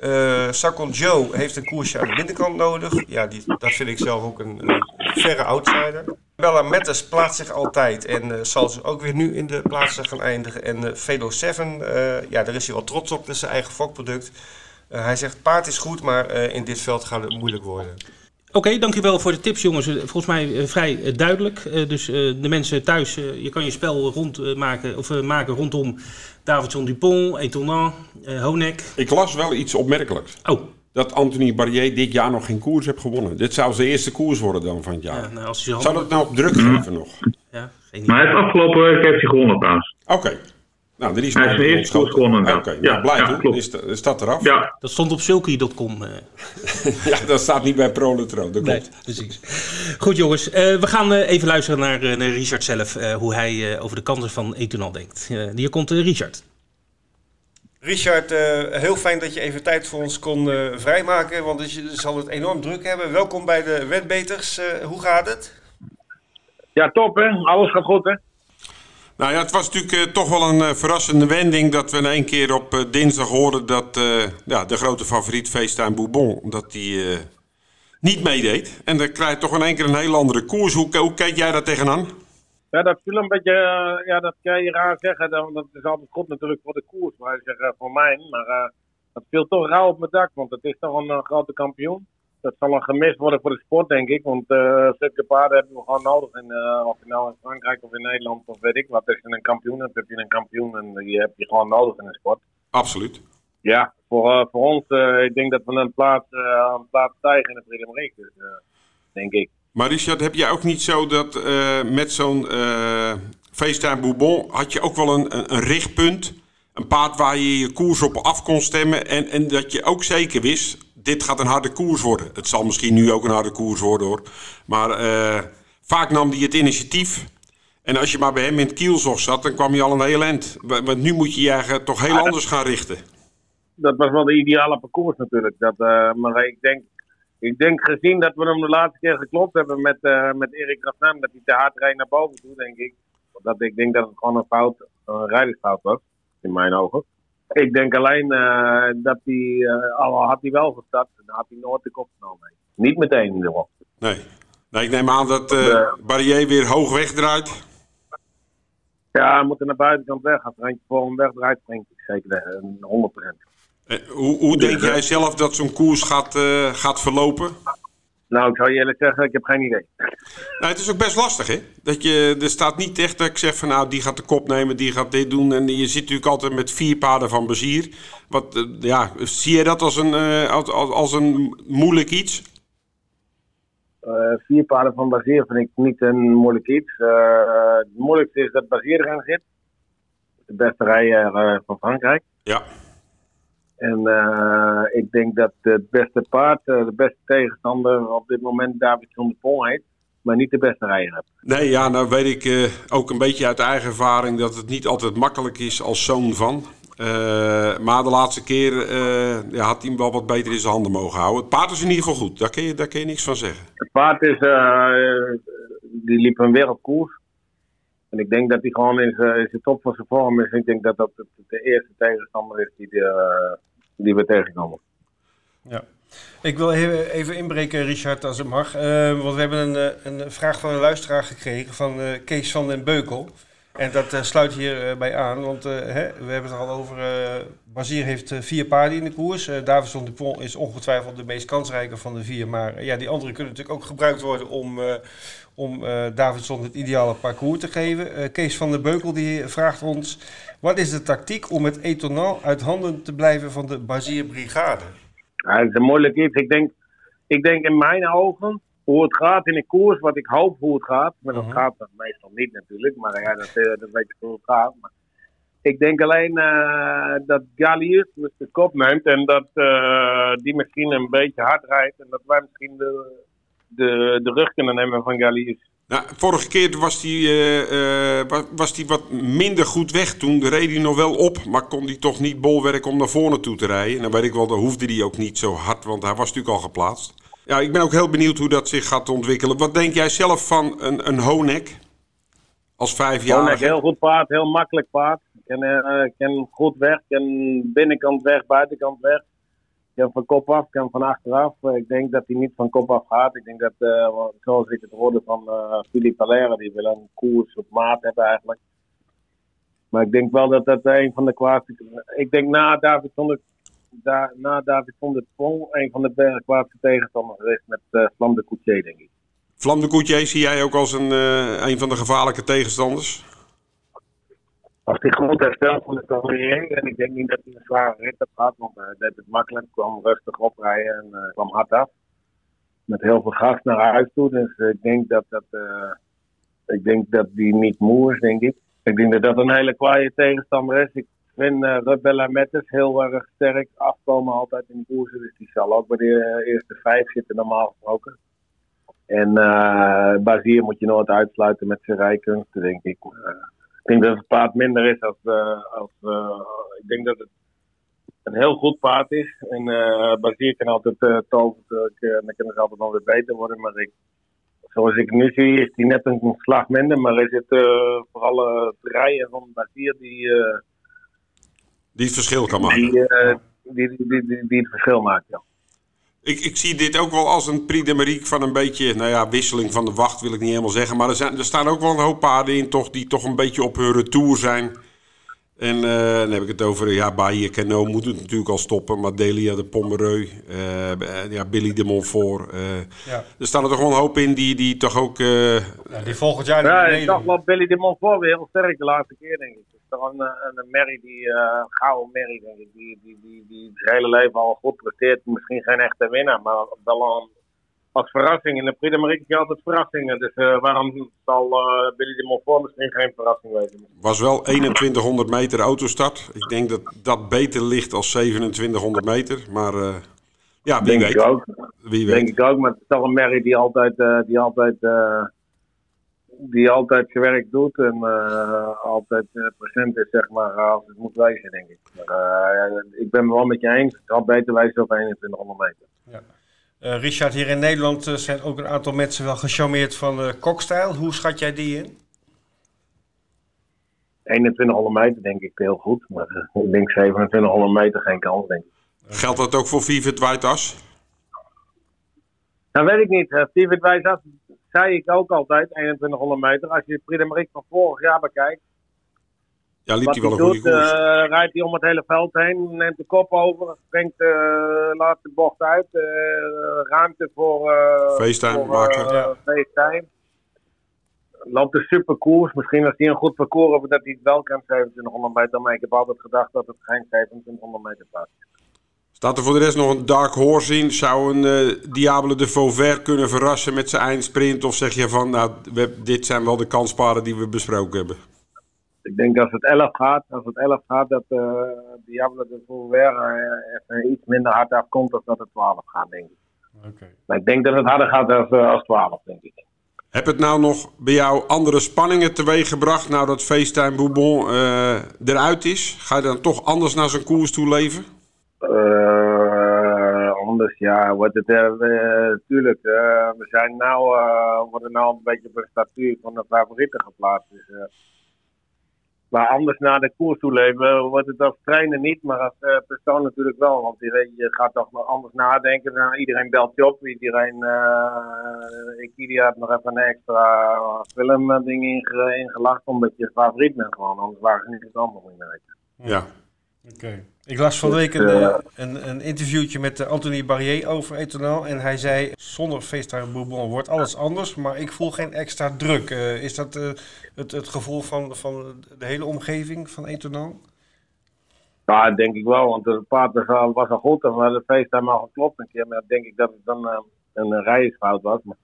Uh, Sakon Joe heeft een koersje aan de binnenkant nodig. Ja, die, dat vind ik zelf ook een, een verre outsider. Bella Mettes plaatst zich altijd en uh, zal ze ook weer nu in de plaatsen gaan eindigen. En uh, Velo 7, ja, daar is hij wel trots op, dat is zijn eigen fokproduct. hij zegt, paard is goed, maar in dit veld gaat het moeilijk worden. Oké, dankjewel voor de tips jongens. Volgens mij vrij duidelijk. dus de mensen thuis, je kan je spel rondmaken of maken rondom Davidson Dupont, Etonant, uh, Honek. Ik las wel iets opmerkelijks. Oh. Dat Anthony Barrier dit jaar nog geen koers heeft gewonnen. Dit zou zijn eerste koers worden dan van het jaar. Ja, nou, als hij zou dat nou druk geven nog? Ja, geen maar hij heeft afgelopen week heeft hij gewonnen trouwens. Oké. Okay. Nou, er is hij eerste koers gewonnen. Oké, okay. ja, ja, blij ja, klopt. Is, is dat eraf? Ja. Dat stond op sulky.com. Uh. ja, dat staat niet bij ProLetro, dat klopt. Nee, precies. Goed jongens, uh, we gaan uh, even luisteren naar, naar Richard zelf. hoe hij over de kansen van Etonal denkt. hier komt Richard. Richard, uh, heel fijn dat je even tijd voor ons kon uh, vrijmaken, want je zal het enorm druk hebben. Welkom bij de Wetbeters. Uh, hoe gaat het? Ja, top hè. Alles gaat goed hè. Nou ja, het was natuurlijk eh, toch wel een eh, verrassende wending dat we in één keer op eh, dinsdag hoorden dat ja, de grote favoriet FaceTime Bourbon, dat die niet meedeed. En dan krijg je toch in één keer een hele andere koers. Hoe, kijk jij daar tegenaan? Ja, dat viel een beetje, ja, dat kan je raar zeggen. Dat, dat is altijd goed natuurlijk voor de koers, maar ik zeg voor mij. Maar dat viel toch rauw op mijn dak, want het is toch een grote kampioen. Dat zal een gemist worden voor de sport, denk ik. Want eh zulke paarden hebben we gewoon nodig. In, eh, of je nou in Frankrijk of in Nederland of weet ik wat. Als je een kampioen hebt, heb je een kampioen. En die heb je gewoon nodig in de sport. Absoluut. Ja, voor, eh, voor ons, ik denk dat we een plaats, een plaats stijgen in het Prix dus, denk ik. Maar Richard, heb jij ook niet zo dat met zo'n FaceTime Bourbon had je ook wel een, een, een richtpunt? Een paard waar je je koers op af kon stemmen en, en dat je ook zeker wist, dit gaat een harde koers worden. Het zal misschien nu ook een harde koers worden hoor. Maar eh, vaak nam hij het initiatief. En als je maar bij hem in het kielzog zat, dan kwam je al een heel eind. Want nu moet je je eigen toch heel anders gaan richten. dat was wel de ideale parcours natuurlijk. Dat, eh, maar ik denk, ik denk gezien dat we hem de laatste keer geklopt hebben met, eh met Erik Raffin, dat hij te hard rijdt naar boven toe, denk ik. Dat ik denk dat het gewoon een fout, een rijdingsfout was, in mijn ogen. Ik denk alleen eh, dat hij, eh, al had hij wel gestart, dan had hij nooit de kop genomen. Niet meteen in ieder geval. Nee. nee ik neem aan dat eh Barrier weer hoog wegdraait. Ja, hij moet er naar buitenkant weg. Als eentje voor hem wegdraait, denk ik zeker eh, 100%. Eh, hoe hoe denk jij zelf dat zo'n koers gaat, gaat verlopen? Nou, ik zou je eerlijk zeggen, ik heb geen idee. Nou, het is ook best lastig, hè? Dat je, er staat niet echt dat ik zeg van nou, die gaat de kop nemen, die gaat dit doen. En je zit natuurlijk altijd met vier paarden van Bazier. Wat, eh, ja, zie je dat als een, eh, als, als, als een moeilijk iets? Eh, vier paarden van Bazier vind ik niet een moeilijk iets. Het moeilijkste is dat Bazier erin zit. De beste rijder van Frankrijk. Ja. En eh, ik denk dat het beste paard, eh, de beste tegenstander op dit moment David van der Pol heet. Maar niet de beste rijder hebt. Nee, ja, nou weet ik eh, ook een beetje uit eigen ervaring dat het niet altijd makkelijk is als zoon van. Maar de laatste keer ja, had hij hem wel wat beter in zijn handen mogen houden. Het paard is in ieder geval goed, daar kun je, daar kun je niks van zeggen. Het paard is, die liep een wereldkoers. En ik denk dat hij gewoon in zijn top van zijn vorm is. Ik denk dat dat de, de eerste tegenstander is die, de, die we tegenkomen. Ja. Ik wil even inbreken, Richard, als het mag. Eh, want we hebben een, eh, een vraag van een luisteraar gekregen van eh, Kees van den Beukel. En dat eh, sluit hierbij bij aan, want hè, we hebben het al over... Bazier heeft vier paarden in de koers. Davison Dupont is ongetwijfeld de meest kansrijke van de vier. Maar ja, die andere kunnen natuurlijk ook gebruikt worden om, om eh Davidson het ideale parcours te geven. Eh, Kees van den Beukel die vraagt ons... Wat is de tactiek om het etonal uit handen te blijven van de Bazier Brigade? Ja, het is een moeilijk iets. Ik denk, ik denk in mijn ogen, hoe het gaat in een koers, wat ik hoop hoe het gaat. Maar dat gaat dan meestal niet natuurlijk, maar ja, dat, eh, dat weet ik hoe het gaat. Maar ik denk alleen dat Gallius de kop neemt en dat die misschien een beetje hard rijdt. En dat wij misschien de, de, de rug kunnen nemen van Gallius. Nou, vorige keer was hij eh, eh, wa- was die wat minder goed weg toen. Reed hij nog wel op, maar kon hij toch niet bolwerken om naar voren toe te rijden. En dan weet ik wel, dan hoefde hij ook niet zo hard, want hij was natuurlijk al geplaatst. Ja, ik ben ook heel benieuwd hoe dat zich gaat ontwikkelen. Wat denk jij zelf van een, een Honek? Als vijfjarige? een heel goed paard, heel makkelijk paard. Kan, eh, kan goed weg, kan binnenkant weg, buitenkant weg. Kan van kop af, kan van achteraf. Eh, Ik denk dat hij niet van kop af gaat. Ik denk dat, eh, zoals ik het hoorde van eh Philippe Allaire, die wil een koers op maat hebben eigenlijk. Maar ik denk wel dat dat een van de kwaadste... Ik denk na David na David van der Pol een van de kwaadste tegenstanders is met uh, Flam de Coutier, denk ik. Vlam de Coutier zie jij ook als een, een van de gevaarlijke tegenstanders? Als hij goed herstelt van de carrière, en ik denk niet dat hij een zware rit heeft gehad, want hij deed het makkelijk, kwam rustig oprijden en eh, kwam hard af. Met heel veel gas naar huis toe, dus eh, ik denk dat dat, eh, ik denk dat die niet moe is, denk ik. Ik denk dat dat een hele kwaaie tegenstander is. Ik vind uh, Rebella Mettes heel erg sterk afkomen altijd in de koersen, dus die zal ook bij de eh, eerste vijf zitten normaal gesproken. En eh Bazier moet je nooit uitsluiten met zijn rijkunsten, denk. Eh, ik denk dat het paard minder is als. eh, als eh, ik denk dat het een heel goed paard is. En eh Bazier kan altijd uh, toveren. dan kunnen ze altijd nog weer beter worden. Maar ik, zoals ik nu zie, is hij net een slag minder. Maar is het vooral het rijden van Basier die, die het verschil kan maken. Die, die, die, die, die, het verschil maakt, ja. Ik, ik zie dit ook wel als een Prix de Marique van een beetje, nou ja, wisseling van de wacht wil ik niet helemaal zeggen. Maar er, zijn, er staan ook wel een hoop paarden in toch, die toch een beetje op hun retour zijn. En uh, dan heb ik het over, ja, Bahia Cano moet het natuurlijk al stoppen. Maar Delia de Pomereux, uh, ja, Billy de Montfort. Uh, ja. Er staan er toch wel een hoop in die, die toch ook... Ja, die volgend jaar Ja, ik dacht wel Billy de Montfort weer heel sterk de laatste keer, denk ik. Het is toch een, een, een Mary die, een gouden Mary, denk ik. Die, die, die, die het hele leven al goed presteert. Misschien geen echte winnaar, maar wel een als verrassing. In de Prix de Marique heb je altijd verrassingen. Dus uh, waarom zal uh, Billy de Montfort misschien geen verrassing wezen? Was wel 2100 meter autostart. Ik denk dat dat beter ligt als 2700 meter. Maar uh, ja, wie denk weet. Ik ook. Wie weet. Denk ik ook. Maar het is toch een Mary die altijd, die altijd, die altijd zijn werk doet. En altijd present is, zeg maar, als het moet wezen, denk ik. Maar, ik ben het wel met je eens. Het had beter wezen op 2100 meter. Ja. Uh, Richard, hier in Nederland uh, zijn ook een aantal mensen wel gecharmeerd van uh, kokstijl. Hoe schat jij die in? 2100 meter denk ik heel goed. Maar ik denk 2700 meter geen kans, denk ik. Geldt dat ook voor Vivet Whiteas? Dat weet ik niet. Vivet zei ik ook altijd, 2100 meter. Als je de Prix de Marique van vorig jaar bekijkt. Ja, liep hij wel een doet, goede koers. Uh, rijdt hij om het hele veld heen, neemt de kop over, springt, uh, laat de bocht uit. Uh, ruimte voor, FaceTime voor, maken. Ja. FaceTime. Loopt een super koers. Misschien als hij een goed parcours heeft, dat hij het wel kan 2700 meter. Maar ik heb altijd gedacht dat het geen 2700 meter plaats is. Staat er voor de rest nog een dark horse in? Zou een Diable de Vauvert kunnen verrassen met zijn eindsprint? Of zeg je van, nou, we, dit zijn wel de kanspaden die we besproken hebben? Ik denk als het 11 gaat, als het 11 gaat, dat uh, Diablo de Vauvert uh, iets minder hard afkomt dan dat het 12 gaat, denk ik. Okay. Maar ik denk dat het harder gaat als, uh, als 12, denk ik. Heb het nou nog bij jou andere spanningen teweeggebracht nou dat FaceTime Bourbon eruit is? Ga je dan toch anders naar zo'n koers toe leven? Anders, ja, wordt het natuurlijk. we zijn nou, worden nou een beetje op een statuur van de favorieten geplaatst. Dus, maar anders naar de koers toe leven wordt het als trainer niet, maar als uh, persoon natuurlijk wel. Want je, je gaat toch nog anders nadenken. Nou, iedereen belt je op. Iedereen, uh, ik ieder had nog even een extra film ding ingelacht. Omdat je favoriet bent gewoon. Anders waren ze niet het allemaal in weten. Ja. Oké. Okay. Ik las van de week een, uh, een, een interviewtje met Anthony Barrier over Ethanol. En hij zei, zonder FaceTime Bourbon wordt alles anders. Maar ik voel geen extra druk. Uh, is dat uh, het, het gevoel van, van de hele omgeving van Ethanol? Ja, dat denk ik wel. Want het paard was al, goed. En we hadden FaceTime al geklopt een keer. Maar denk ik dat het dan een rijdersfout was. Maar,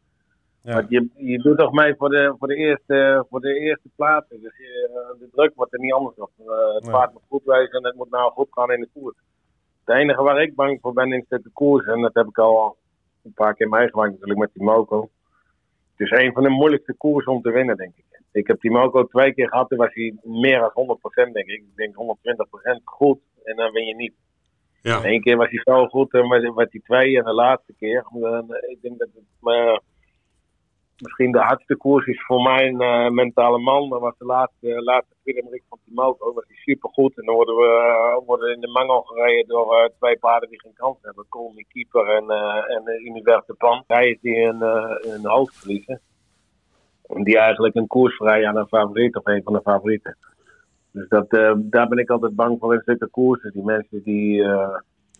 ja. je, je doet toch mee voor de, voor de, eerste, voor de eerste plaatsen. Dus je, de druk wordt er niet anders op. het paard moet goed wezen en het moet nou goed gaan in de koers. Het enige waar ik bang voor ben is de koers. En dat heb ik al een paar keer meegemaakt natuurlijk met die Moco. Het is een van de moeilijkste koersen om te winnen, denk ik. Ik heb die Moco twee keer gehad. Toen was hij meer dan 100% denk ik. Ik denk 120% goed. En dan win je niet. Ja. Eén keer was hij zo goed. En werd hij twee. En de laatste keer. Ik denk dat het... Maar, misschien de hardste koers is voor mijn uh, mentale man. Dat was de laatste, laatste Frederik van Timoco. Dat was hij supergoed. En dan worden we uh, worden in de mangel gereden door uh, twee paarden die geen kans hebben. Colmy Keeper en, en Univers de Pan. Hij is die een, een hoofd verliezen. En die eigenlijk een koers vrij aan een favoriet of een van de favorieten. Dus dat, daar ben ik altijd bang voor in zulke koersen. Die mensen die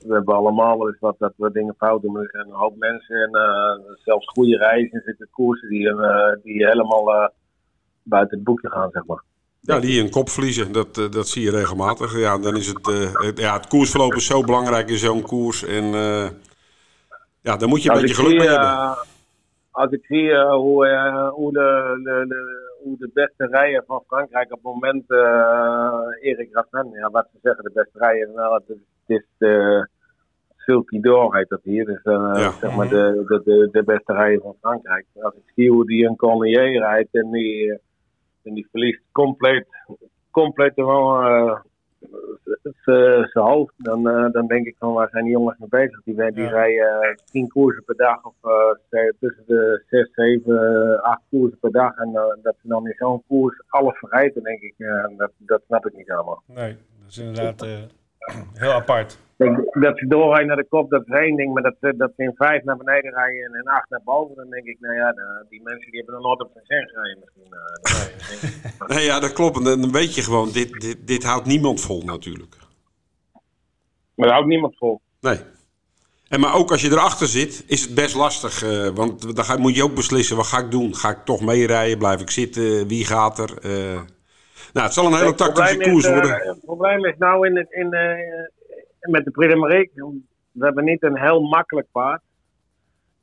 we hebben allemaal wel eens wat dat we dingen fout doen. Er zijn een hoop mensen en uh, zelfs goede reizen zitten koersen die, uh, die helemaal uh, buiten het boekje gaan, zeg maar. Ja, die een kop verliezen, dat, dat zie je regelmatig. Ja, dan is het, het, ja, het koersverloop is zo belangrijk in zo'n koers. En ja, dan moet je een als beetje geluk mee hebben. Als ik zie hoe, hoe, de, de, de, hoe de beste rijen van Frankrijk op het moment, Erik Rassen, ja, wat ze zeggen, de beste rijen, nou, het, het is de Silky Door heet dat hier. Dus uh, ja. zeg maar de, de, de, de beste rijder van Frankrijk. Als ik zie hoe die een Cornier rijdt en die, en die verliest compleet, compleet gewoon uh, zijn hoofd, dan, eh, dan denk ik van waar zijn die jongens mee bezig? Die, die Ja. rijden eh, tien koersen per dag of eh, tussen de zes, zeven, eh, acht koersen per dag. En eh, dat ze dan in zo'n koers alles verrijden, denk ik, eh, dat, dat snap ik niet allemaal. Nee, dat is inderdaad eh, heel apart. Kijk, dat ze doorrijden naar de kop, dat is één ding. Maar dat, ze- dat ze in vijf naar beneden rijden en in acht naar boven, dan denk ik, nou ja, de- die mensen die hebben nog nooit op zijn zin gereden misschien. eh. Dat. Nee, ja, dat klopt. En dan weet je gewoon, dit, dit, dit houdt niemand vol natuurlijk. Maar daar houdt niemand vol. Nee. En maar ook als je erachter zit, is het best lastig. eh, want dan ga, moet je ook beslissen, wat ga ik doen? Ga ik toch meerijden? Blijf ik zitten? Wie gaat er? Eh, nou, het zal een hele het tactische probleem koers is, eh, worden. Het probleem is nou in het, in, eh, met de Marique, we hebben niet een heel makkelijk paard.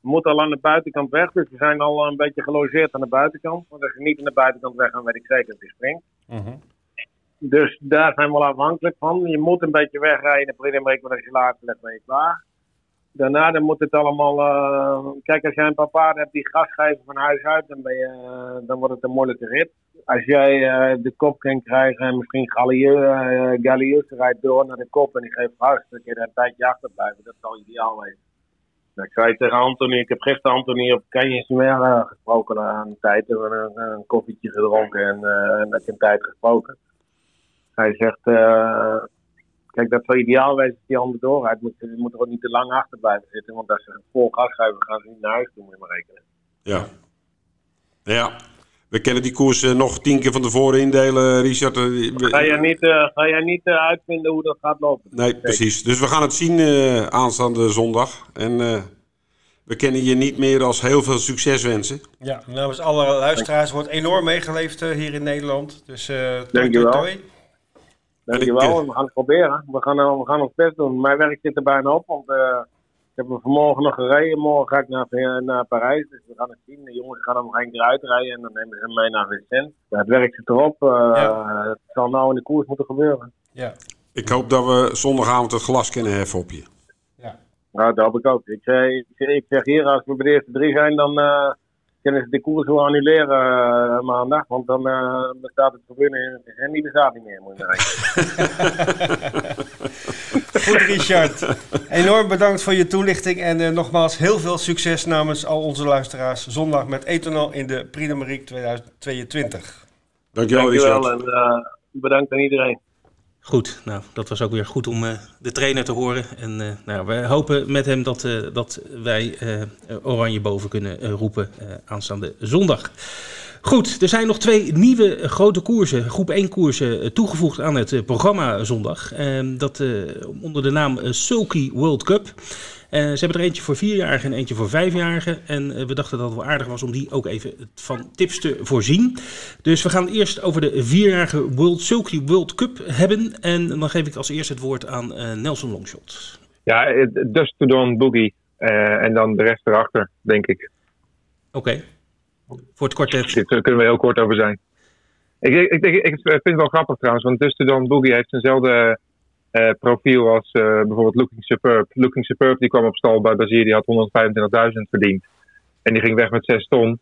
We moeten al aan de buitenkant weg, dus we zijn al een beetje gelogeerd aan de buitenkant. Want als je niet aan de buitenkant weg gaat, weet ik zeker dat hij springt. Dus daar zijn we wel afhankelijk van. Je moet een beetje wegrijden in de Marique, want als je later ligt ben je klaar. Daarna dan moet het allemaal. eh, kijk, als jij een paarden hebt die gas geven van huis uit, dan, ben je, eh, dan wordt het een moeilijke rit. Als jij eh, de kop kan krijgen en misschien Gallius rijdt door naar de kop en die geeft gas, dan kun je een tijdje achter blijven. Dat zou ideaal wezen. Nou, ik zei tegen Anthony, ik heb gisteren Anthony op Canyon meer eh, gesproken aan een tijd. We hebben een, een koffietje gedronken en, en met een tijd gesproken. Hij zegt, kijk, dat zou ideaal wezen als die ander doorrijdt. Moet, je moet er ook niet te lang achter blijven zitten, want als ze vol gas geven, gaan ze niet naar huis toe, moet je maar rekenen. Ja. Ja. We kennen die koers eh, nog tien keer van tevoren indelen, Richard. Eh, Ga jij niet, eh, ga jij niet eh, uitvinden hoe dat gaat lopen? Nee, precies. Dus we gaan het zien eh, aanstaande zondag. En eh, we kennen je niet meer als heel veel succes wensen. Ja, namens alle luisteraars wordt enorm meegeleefd hier in Nederland. Dus eh toi, Dankjewel. Dankjewel, we gaan het proberen. We gaan, eh, we gaan ons best doen. Mijn werk zit er bijna op, want eh, ik heb hem vanmorgen nog gereden. Morgen ga ik naar, eh, naar Parijs, dus we gaan het zien. De jongens gaan hem nog één keer uitrijden en dan nemen ze hem mee naar Vincent. Ja, het werk zit erop. eh, Het zal nou in de koers moeten gebeuren. Ja. Ik hoop dat we zondagavond het glas kunnen heffen op je. Nou, dat hoop ik ook. Ik, zeg, ik, zeg, ik zeg hier, als we bij de eerste drie zijn, dan eh, kunnen ze de koers wel annuleren eh, maandag. Want dan eh, bestaat het verbinden en die bestaat niet meer, moet je. Goed, Richard. Enorm bedankt voor je toelichting. En eh, nogmaals heel veel succes namens al onze luisteraars. Zondag met Ethanol in de Prix de Marique 2022. Dankjewel, Dankjewel Richard. en eh, bedankt aan iedereen. Goed, nou, dat was ook weer goed om eh, de trainer te horen. En eh, nou, we hopen met hem dat, eh, dat wij Oranje boven kunnen roepen aanstaande zondag. Goed, er zijn nog twee nieuwe grote koersen, groep 1 koersen, toegevoegd aan het programma zondag. Ehm, dat onder de naam Sulky World Cup. Eh, ze hebben er eentje voor vierjarigen en eentje voor vijfjarigen. En eh, we dachten dat het wel aardig was om die ook even van tips te voorzien. Dus we gaan eerst over de vierjarige World Sulky World Cup hebben. En dan geef ik als eerste het woord aan eh, Nelson Longshot. Ja, Dust to Dawn Boogie. en dan de rest erachter, denk ik. Oké, voor het kwartet. Dit, Daar kunnen we heel kort over zijn. Ik, ik, ik, ik vind het wel grappig trouwens, want Dust to Dawn Boogie heeft eenzelfde profiel als eh, bijvoorbeeld Looking Superb. Looking Superb die kwam op stal bij Bazier, die had 125.000 verdiend. En die ging weg met 6 ton.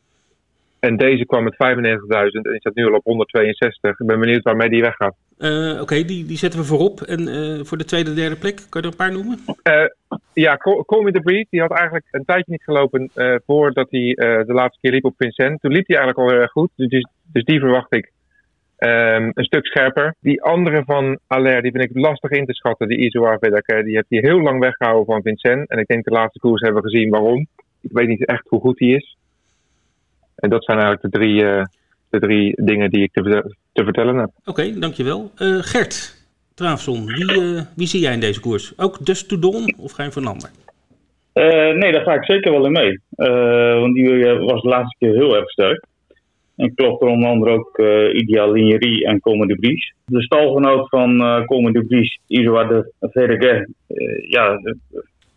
En deze kwam met 95.000 en die staat nu al op 162. Ik ben benieuwd waarmee die weggaat. Eh, Oké, die, die zetten we voorop. En eh, voor de tweede, derde plek, kan je er een paar noemen? Eh, ja, Call Me The Breed, die had eigenlijk een tijdje niet gelopen eh, voordat hij eh, de laatste keer liep op Vincent. Toen liep hij eigenlijk al heel erg goed, dus, dus die verwacht ik ehm, een stuk scherper. Die andere van Aller, die vind ik lastig in te schatten, die Isoar Vedake, die heeft hij heel lang weggehouden van Vincent. En ik denk de laatste koers hebben we gezien waarom. Ik weet niet echt hoe goed hij is. En dat zijn eigenlijk de drie, eh, de drie dingen die ik te, vertel- te vertellen heb. Oké, dankjewel. Eh Gert Traafson, wie, eh, wie zie jij in deze koers? Ook Dust to Dawn of ga je voor een ander? Eh, nee, daar ga ik zeker wel in mee. Eh, want die eh, was de laatste keer heel erg sterk. En klopt er onder andere ook eh Ideal Lignerie en Come de Vries. De stalgenoot van eh Come de Vries, Isoa de Verdeguet, eh ja,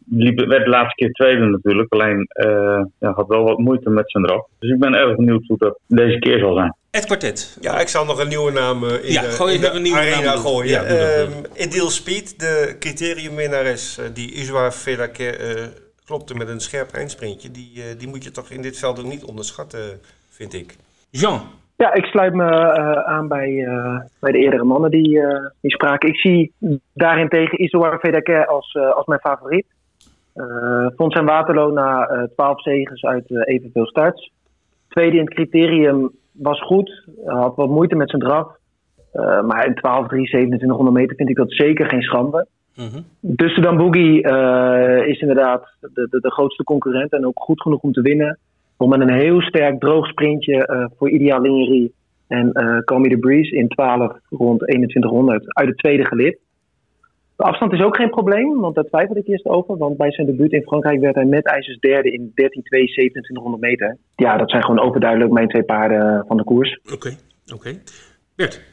liep, werd de laatste keer tweede natuurlijk. Alleen eh, ja, had wel wat moeite met zijn draf. Dus ik ben erg benieuwd hoe dat deze keer zal zijn. Het kwartet. Ja, ik zal nog een nieuwe naam eh, in Ja, de, gooi in de even een nieuwe arena naam gooien. Ja, dat. Ehm, Ideal Speed, de criteriumwinnares, eh, die Iswa Velake eh klopte met een scherp eindsprintje. Die, eh, die moet je toch in dit veld ook niet onderschatten, vind ik. Jean, Ja, ik sluit me uh, aan bij, uh, bij de eerdere mannen die, uh, die spraken. Ik zie daarentegen Isoar Vedake als, als mijn favoriet. vond zijn Waterloo na 12 zegens uit evenveel starts. Tweede in het criterium was goed. had wat moeite met zijn draf. maar in 12, 3, 2700 meter vind ik dat zeker geen schande. Mm -hmm. Dus Dan Boogie is inderdaad de, de, de grootste concurrent en ook goed genoeg om te winnen met een heel sterk droog sprintje uh, voor Ideal Lingerie en uh, The Breeze in 12 rond 2100 uit de tweede gelid. De afstand is ook geen probleem, want daar twijfelde ik eerst over. Want bij zijn debuut in Frankrijk werd hij met ijzers derde in 13-2, 2700 meter. Ja, dat zijn gewoon overduidelijk mijn twee paarden van de koers. Oké, oké. Bert?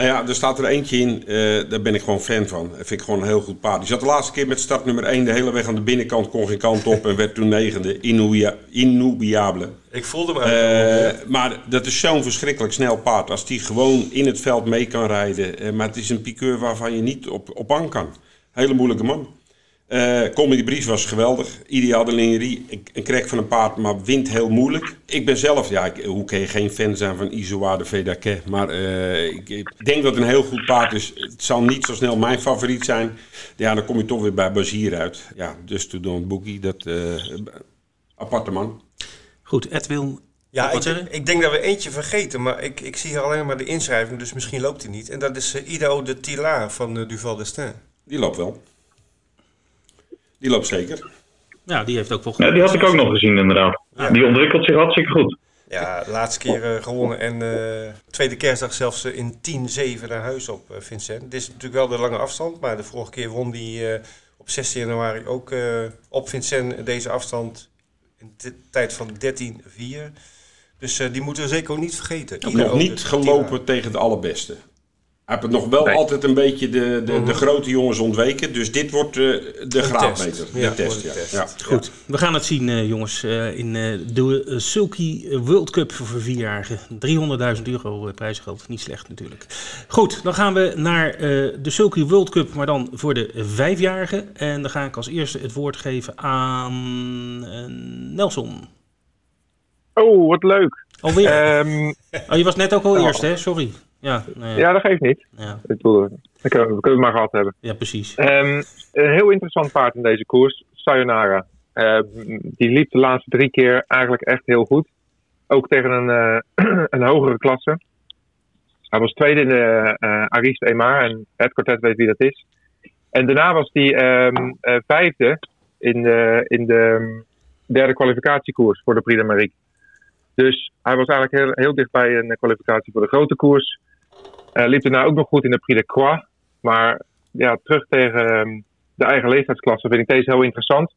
Nou ja, er staat er eentje in, uh, daar ben ik gewoon fan van. Dat vind ik gewoon een heel goed paard. Die zat de laatste keer met start nummer 1 de hele weg aan de binnenkant, kon geen kant op en werd toen negende. Inoubliable. Ik voelde me uh, Maar dat is zo'n verschrikkelijk snel paard. Als die gewoon in het veld mee kan rijden. Uh, maar het is een piqueur waarvan je niet op, op aan kan. Hele moeilijke man. Uh, Comedy Bries was geweldig. Ideaal de linerie. Een krek van een paard, maar wint heel moeilijk. Ik ben zelf, ja, ik, hoe kan je geen fan zijn van Isoa de Vedake? Maar uh, ik, ik, denk dat het een heel goed paard is. Het zal niet zo snel mijn favoriet zijn. Ja, dan kom je toch weer bij Bazier uit. Ja, dus to don't boogie, dat uh, aparte man. Goed, Edwin. Ja, ik, ik, denk dat we eentje vergeten, maar ik, ik zie hier alleen maar de inschrijving, dus misschien loopt hij niet. En dat is Ido de Tila van Duval d'Estaing. Die loopt wel. Die loopt zeker. Ja, die heeft ook wel ja, Die had ik ook nog gezien inderdaad. Ja. Die ontwikkelt zich hartstikke goed. Ja, de laatste keer uh, gewonnen en uh, tweede kerstdag zelfs uh, in 10-7 naar huis op Vincent. Dit is natuurlijk wel de lange afstand, maar de vorige keer won die op 16 januari ook op Vincent deze afstand in de tijd van 13-4. Dus die moeten we zeker ook niet vergeten. Nog niet gelopen tegen de allerbeste. Hij heeft nog wel altijd een beetje de, de, de, grote jongens ontweken. Dus dit wordt uh, de graadmeter. De ja, test, ja. test. Ja. Goed, we gaan het zien uh, jongens uh, in de Sulky World Cup voor vierjarigen. 300.000 euro prijsgeld, niet slecht natuurlijk. Goed, dan gaan we naar de Sulky World Cup, maar dan voor de vijfjarigen. En dan ga ik als eerste het woord geven aan Nelson. Oh, wat leuk. Alweer? Um, oh, je was net ook al oh. eerst hè, sorry. Ja, nee. ja, dat geeft niet. Ja. Ik bedoel, we kunnen het maar gehad hebben. Ja, precies. Um, een heel interessant paard in deze koers, Sayonara. Uh, die liep de laatste drie keer eigenlijk echt heel goed. Ook tegen een, uh, een hogere klasse. Hij was tweede in de uh, Ariste Emar en Ed Cortet weet wie dat is. En daarna was hij um, vijfde in de, in de derde kwalificatiekoers voor de Prix de Marique. Dus hij was eigenlijk heel, heel dicht bij een kwalificatie voor de grote koers. Uh, liep daarna ook nog goed in de Prix de Croix. Maar ja, terug tegen um, de eigen leeftijdsklasse vind ik deze heel interessant.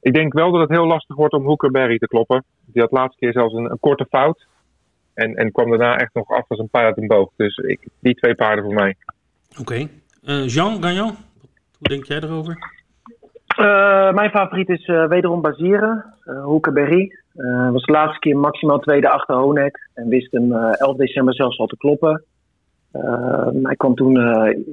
Ik denk wel dat het heel lastig wordt om Hookerberry te kloppen. Die had laatste keer zelfs een, een korte fout. En, en kwam daarna echt nog af als een paard uit een boog. Dus ik, die twee paarden voor mij. Oké. Okay. Uh, Jean Gagnon, hoe denk jij erover? Uh, mijn favoriet is uh, wederom Bazieren, uh, Hoekenberry. was de laatste keer maximaal tweede achter Honek. En wist hem 11 december zelfs al te kloppen. Hij kwam toen,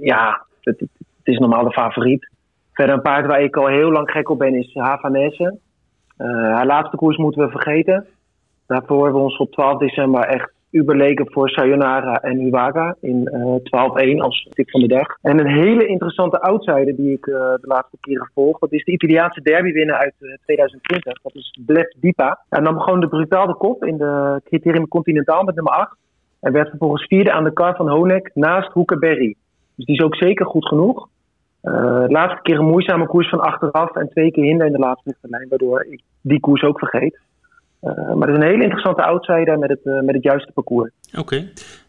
ja, het, het, is normaal de favoriet. Verder een paard waar ik al heel lang gek op ben is Havanese. haar laatste koers moeten we vergeten. Daarvoor hebben we ons op 12 december echt uberleken voor Sayonara en Uwaga in uh, 12-1 als tip van de dag. En een hele interessante outsider die ik de laatste keren volg, dat is de Italiaanse derby uit uh, 2020. Dat is Blef Dipa. Hij nam gewoon de brutaal de kop in de criterium continentaal met nummer 8. En werd vervolgens vierde aan de kar van Honek naast Hoekerberry. Dus die is ook zeker goed genoeg. Uh, laatste keer een moeizame koers van achteraf en twee keer hinder in de laatste lijn, waardoor ik die koers ook vergeet. Uh, maar het is een hele interessante outsider met het, uh, met het juiste parcours. Oké.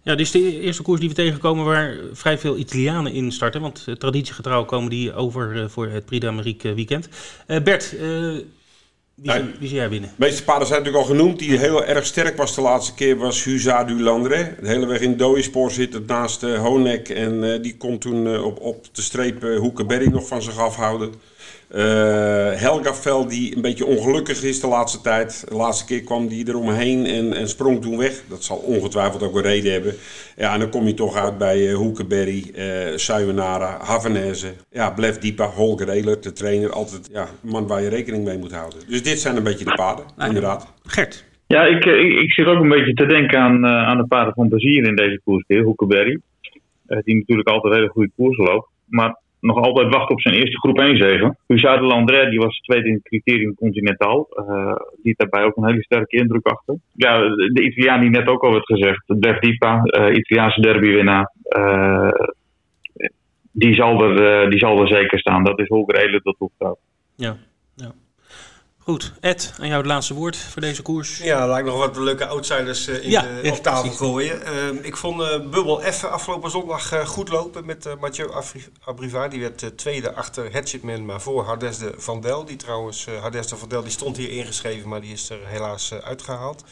Ja, dit is de eerste koers die we tegenkomen waar vrij veel Italianen in starten. Want traditiegetrouw komen die over voor het Prix d'Amérique weekend. Bert, wie, nee, wie zie jij winnen? De meeste paarden zijn natuurlijk al genoemd. Die heel erg sterk was de laatste keer was Huza du Landre. De hele weg in Dooiespoor zit het naast Honek. En die kon toen op, op de streep Hoekenberry nog van zich afhouden. Uh, Helga Vel, die een beetje ongelukkig is de laatste tijd. De laatste keer kwam die eromheen en, en sprong toen weg. Dat zal ongetwijfeld ook een reden hebben. Ja, en dan kom je toch uit bij uh, Hoekenberry, uh, Sayonara, Havanese. Ja, Blef Diepa, Holger Ehlert, de trainer. Altijd ja, een man waar je rekening mee moet houden. Dus dit zijn een beetje de paden, inderdaad. Gert? Ja, ik, ik, ik zit ook een beetje te denken aan, uh, aan de paarden van Bazier in deze koers weer, Hoekenberry. Uh, die natuurlijk altijd hele goede koersen loopt. Maar nog altijd wacht op zijn eerste groep 1 zegen. Hussard de Landré, die was tweede in het criterium Continental. Uh, die daarbij ook een hele sterke indruk achter. Ja, de Italiaan die net ook al werd gezegd. Bef Dipa, uh, Italiaanse derbywinnaar. Uh, die, zal er, die zal er zeker staan. Dat is Holger Eelen tot toevertrouwd. Ja, ja. Goed, Ed, aan jou het laatste woord voor deze koers. Ja, laat ik nog wat leuke outsiders uh, in Ja, de, ja, op tafel precies. gooien. Uh, ik vond uh, Bubbel F afgelopen zondag uh, goed lopen met Mathieu Abriva. Die werd tweede achter Hatchetman, maar voor Hardes de Van Del. Die trouwens, Hardes de Van Del, die stond hier ingeschreven, maar die is er helaas uitgehaald.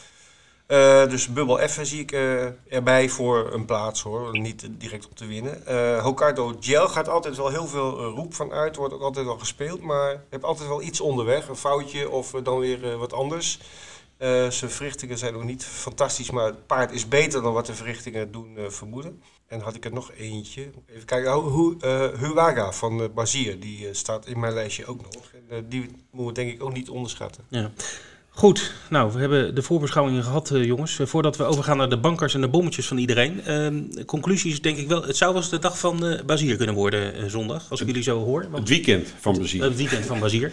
Uh, dus Bubbel F zie ik uh, erbij voor een plaats hoor, niet direct om te winnen. Uh, Hokkaido Gel gaat altijd wel heel veel roep van uit, wordt ook altijd wel gespeeld, maar heb altijd wel iets onderweg, een foutje of dan weer wat anders. Zijn verrichtingen zijn nog niet fantastisch, maar het paard is beter dan wat de verrichtingen doen vermoeden. En had ik er nog eentje. Even kijken. Oh, Hu, Huwaga van uh, Bazier. Die staat in mijn lijstje ook nog. En, die moeten we denk ik ook niet onderschatten. Ja. Goed, nou, we hebben de voorbeschouwingen gehad, uh, jongens. Uh, voordat we overgaan naar de bankers en de bommetjes van iedereen. Uh, conclusies denk ik wel. Het zou wel eens de dag van uh, Bazier kunnen worden uh, zondag, als ik jullie zo hoor. Want het weekend van Bazier. Het weekend van Bazier.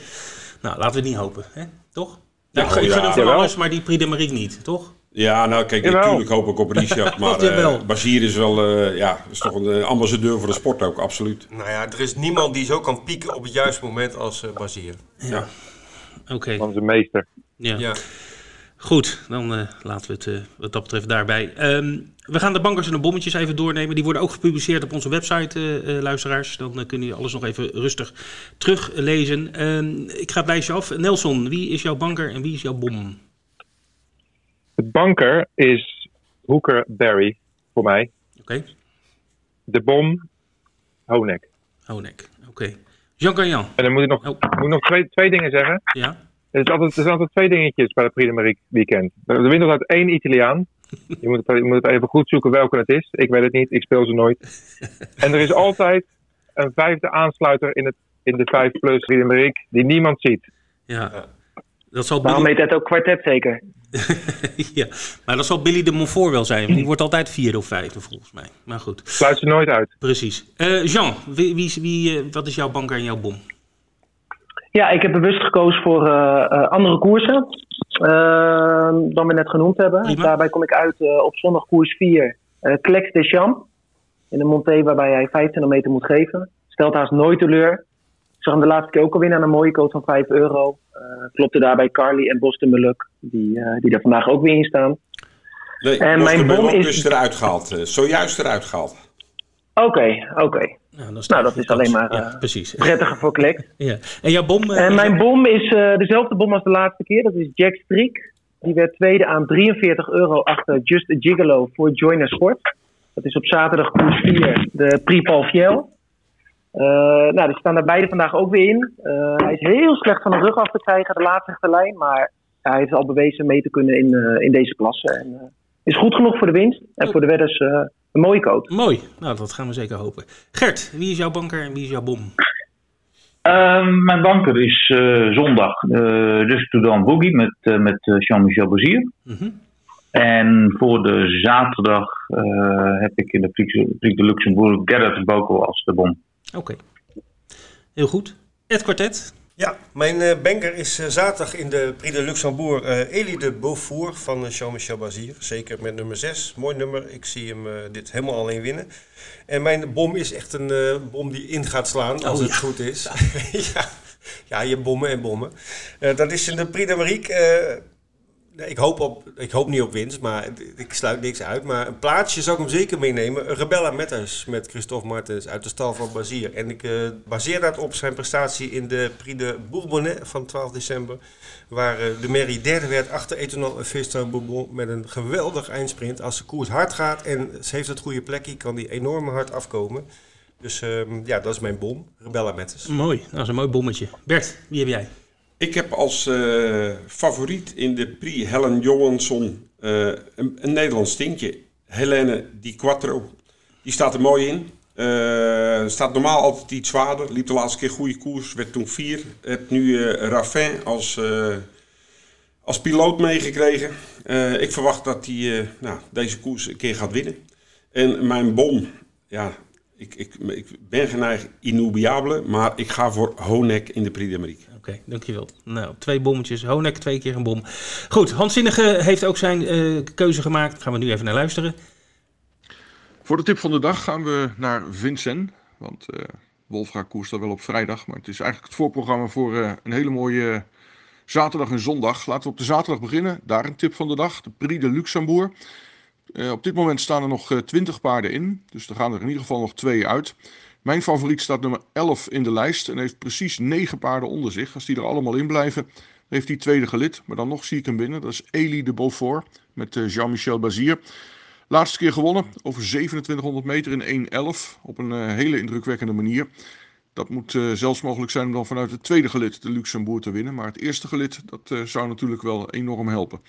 Nou, laten we het niet hopen, hè? toch? Ja, ja, ik gun hem van alles, maar die Prix de Mariek niet, toch? Ja, nou kijk, Jawel. natuurlijk hoop ik op Richard, maar uh, Bazier is wel, uh, ja, is toch een uh, ambassadeur voor de sport ook, absoluut. Nou ja, er is niemand die zo kan pieken op het juiste moment als uh, Bazier. Ja. Oké. Okay. Onze meester. Ja. ja. Goed, dan uh, laten we het uh, wat dat betreft daarbij. Um, we gaan de bankers en de bommetjes even doornemen. Die worden ook gepubliceerd op onze website, uh, luisteraars. Dan kunnen jullie alles nog even rustig teruglezen. Um, ik ga het lijstje af. Nelson, wie is jouw banker en wie is jouw bom? De banker is Hooker Barry voor mij. Oké. Okay. De bom, Honek. Honek, oké. Okay. Jean Gagnon. En dan moet ik nog, oh. moet ik nog twee, twee dingen zeggen. Ja. Er, is altijd, er zijn altijd twee dingetjes bij de Prix weekend. Er wint altijd één Italiaan. Je moet, het, je moet het even goed zoeken welke het is. Ik weet het niet, ik speel ze nooit. En er is altijd een vijfde aansluiter in, het, in de 5 plus Prix die niemand ziet. Ja. Dat zal Waarom heet dat ook kwartet zeker? ja, maar dat zal Billy de Montfort wel zijn. Die wordt altijd vierde of vijfde volgens mij. Maar goed. Sluit ze nooit uit. Precies. Uh, Jean, wie, wie, wie, uh, wat is jouw banker en jouw bom? Ja, ik heb bewust gekozen voor uh, uh, andere koersen uh, dan we net genoemd hebben. Prima. Daarbij kom ik uit op zondag koers 4, uh, Klex de Champ. In een monté waarbij hij 25 meter moet geven. Stelt haast nooit teleur. Ik zag hem de laatste keer ook al winnen aan een mooie coach van 5 euro. klopte daarbij Carly en Boston Meluk, die, die er vandaag ook weer in staan. Nee, en mijn bom is... is eruit gehaald. zojuist eruit gehaald. Oké, okay, oké. Okay. Nou, nou, dat is alleen maar ja, precies. prettiger voor klik. ja. En jouw bom? Uh, en mijn bom is uh, dezelfde bom als de laatste keer. Dat is Jack Streek. Die werd tweede aan 43 euro achter Just a Gigolo voor Joiner Sport. Dat is op zaterdag koers 4, de Prix Paul Fiel. nou, die staan er beide vandaag ook weer in. hij is heel slecht van de rug af te krijgen, de laatste lijn. Maar hij heeft al bewezen mee te kunnen in, in deze klasse. En, is goed genoeg voor de winst. En voor de wedders een mooie coach. Mooi. Nou, dat gaan we zeker hopen. Gert, wie is jouw banker en wie is jouw bom? Uh, mijn banker is uh, zondag uh, dus Toudan Boogie met, uh, met Jean-Michel Bazier. Mm -hmm. En voor de zaterdag heb ik in de Prix, Prix de Luxembourg Gerrit Boko als de bom. Oké. Okay. Heel goed. Het kwartet. Ja, mijn uh, banker is uh, zaterdag in de Prix de Luxembourg uh, Elie de Beaufour van Jean-Michel Bazier. Zeker met nummer 6. Mooi nummer. Ik zie hem dit helemaal alleen winnen. En mijn bom is echt een bom die in gaat slaan, als oh, het ja. goed is. ja. ja, je bommen en bommen. dat is in de Prix de Marique. ik, hoop op, ik hoop niet op winst, maar ik sluit niks uit. Maar een plaatsje zou ik hem zeker meenemen. Rebella Metters met Christophe Martens uit de stal van Bazier. En ik uh, baseer dat op zijn prestatie in de Prix de Bourbonnais van 12 december. Waar uh, de Mary derde werd achter Etonal en Fiston Bourbon met een geweldig eindsprint. Als de koers hard gaat en ze heeft het goede plekje, kan die enorm hard afkomen. Dus uh, ja, dat is mijn bom. Rebella Metters. Mooi, dat is een mooi bommetje. Bert, wie heb jij? Ik heb als uh, favoriet in de Prix Helen Johansson uh, een, een Nederlands tintje. Helene Di Quattro. Die staat er mooi in. Uh, staat normaal altijd iets zwaarder. Liep de laatste keer goede koers. Werd toen vier. Heb nu Raffin als, als piloot meegekregen. Eh, ik verwacht dat hij eh, nou, deze koers een keer gaat winnen. En mijn bom, ja, ik, ik, ik ben geneigd inoubliable, maar ik ga voor Honek in de Prix d'Amérique. Oké, dankjewel. Nou, twee bommetjes. Honek, twee keer een bom. Goed, Hans Zinnige heeft ook zijn eh, keuze gemaakt. Gaan we nu even naar luisteren. Voor de tip van de dag gaan we naar Vincent. Want eh Wolfga koerst wel op vrijdag. Maar het is eigenlijk het voorprogramma voor eh, een hele mooie zaterdag en zondag. Laten we op de zaterdag beginnen. Daar een tip van de dag. De Prix de Luxembourg. Op dit moment staan er nog 20 paarden in. Dus er gaan er in ieder geval nog twee uit. Mijn favoriet staat nummer 11 in de lijst. En heeft precies 9 paarden onder zich. Als die er allemaal in blijven, heeft hij tweede gelid. Maar dan nog zie ik hem binnen. Dat is Elie de Beaufort met eh, Jean-Michel Bazir. Laatste keer gewonnen over 2700 meter in 1.11 op een eh, hele indrukwekkende manier. Dat moet eh, zelfs mogelijk zijn om dan vanuit het tweede gelid de Luxembourg te winnen. Maar het eerste gelid, dat zou natuurlijk wel enorm helpen.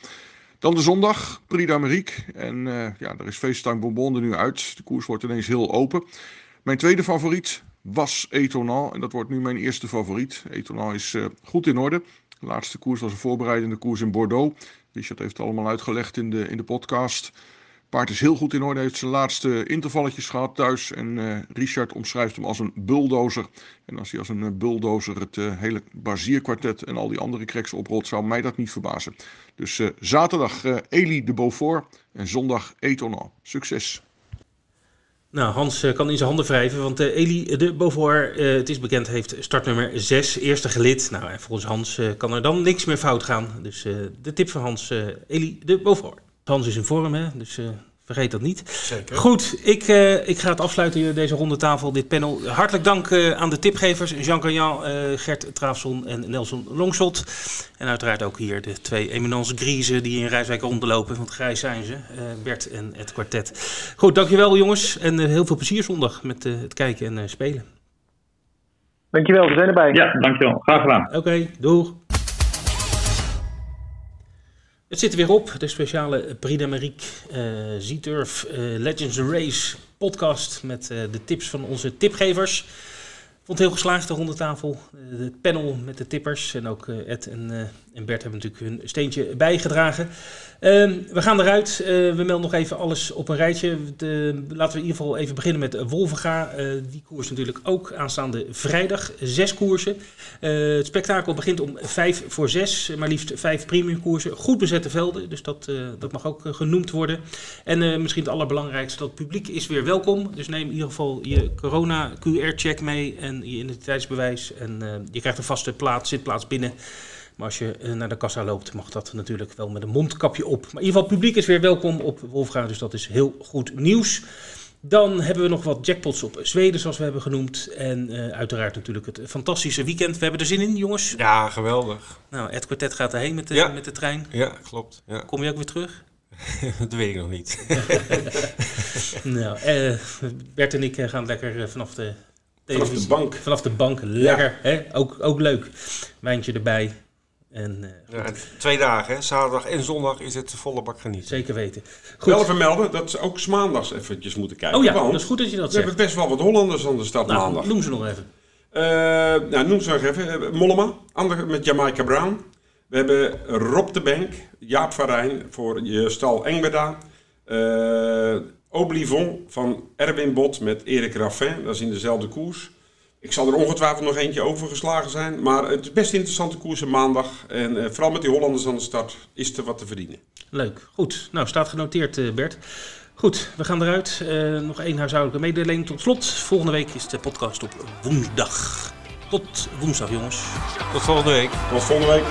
Dan de zondag, Prix d'Amérique. En eh, ja, daar is FaceTime Bonbon er nu uit. De koers wordt ineens heel open. Mijn tweede favoriet was Etonal. En dat wordt nu mijn eerste favoriet. Etonal is eh, goed in orde. De laatste koers was een voorbereidende koers in Bordeaux. Richard heeft het allemaal uitgelegd in de, in de podcast. Paard is heel goed in orde, heeft zijn laatste intervalletjes gehad thuis. En eh, Richard omschrijft hem als een bulldozer. En als hij als een eh, bulldozer het hele Bazierkwartet en al die andere cracks oprolt, zou mij dat niet verbazen. Dus zaterdag Elie de Beaufort en zondag Etonal. Succes! Nou, Hans eh, kan in zijn handen wrijven, want eh, Elie de Beauvoir, eh, het is bekend, heeft startnummer 6, eerste gelid. Nou, en volgens Hans kan er dan niks meer fout gaan. Dus de tip van Hans, Elie de Beauvoir. Hans is in vorm, hè? dus vergeet dat niet. Zeker. Goed, ik, eh, ik ga het afsluiten, hier, deze ronde tafel, dit panel. Hartelijk dank eh, aan de tipgevers, Jean Cagnan, eh, Gert Traafson en Nelson Longshot. En uiteraard ook hier de twee eminence griezen die in Rijswijk rondlopen, want grijs zijn ze, eh, Bert en het kwartet. Goed, dankjewel jongens en eh, heel veel plezier zondag met eh, het kijken en eh, spelen. Dankjewel, we zijn erbij. Ja, dankjewel. Graag gedaan. Oké, doeg. Het zit er weer op, de speciale Prix d'Amérique eh Z-Turf eh, Legends Race podcast met eh, de tips van onze tipgevers. Vond heel geslaagd, de rondetafel. Het panel met de tippers en ook Ed en, en Bert hebben natuurlijk hun steentje bijgedragen. Ehm, we gaan eruit. Eh, we melden nog even alles op een rijtje. Laten we in ieder geval even beginnen met Wolvenga. Eh, die koers natuurlijk ook aanstaande vrijdag. Zes koersen. Eh, het spektakel begint om vijf voor zes. Maar liefst vijf premiumkoersen. Goed bezette velden, dus dat, dat mag ook genoemd worden. En misschien het allerbelangrijkste, dat het publiek is weer welkom. Dus neem in ieder geval je corona QR-check mee en je identiteitsbewijs. En je krijgt een vaste plaats, zitplaats binnen. Maar als je eh, naar de kassa loopt, mag dat natuurlijk wel met een mondkapje op. Maar in ieder geval, het publiek is weer welkom op Wolfga, dus dat is heel goed nieuws. Dan hebben we nog wat jackpots op Zweden, zoals we hebben genoemd. En eh, uiteraard natuurlijk het fantastische weekend. We hebben er zin in, jongens. Ja, geweldig. Nou, Ed Quartet gaat erheen met de, Ja. met de trein. Ja, klopt. Ja. Kom je ook weer terug? dat weet ik nog niet. nou, eh, Bert en ik gaan lekker vanaf de Vanaf de bank. Vanaf de bank, lekker. Hè? Ook, ook leuk. Wijntje erbij. En, eh, Ja, en twee dagen, hè? zaterdag en zondag, is het volle bak genieten. Zeker weten. Wel vermelden dat ze ook maandags eventjes moeten kijken. Oh ja, want dat is goed dat je dat We zegt. hebben best wel wat Hollanders aan de stad Nou, maandag. noem ze nog even. Eh, nou, noem ze nog even. Eh, Mollema, ander met Jamaica Brown. We hebben Rob de Bank, Jaap van Rijn voor je stal Engbeda. Eh Oblivon van Erwin Bot met Erik Raffin, dat is in dezelfde koers. Ik zal er ongetwijfeld nog eentje overgeslagen zijn. Maar het is best interessante koersen maandag. En eh, vooral met die Hollanders aan de start is er wat te verdienen. Leuk. Goed. Nou, staat genoteerd, eh, Bert. Goed, we gaan eruit. Eh, nog één huishoudelijke mededeling tot slot. Volgende week is de podcast op woensdag. Tot woensdag, jongens. Tot volgende week. Tot volgende week.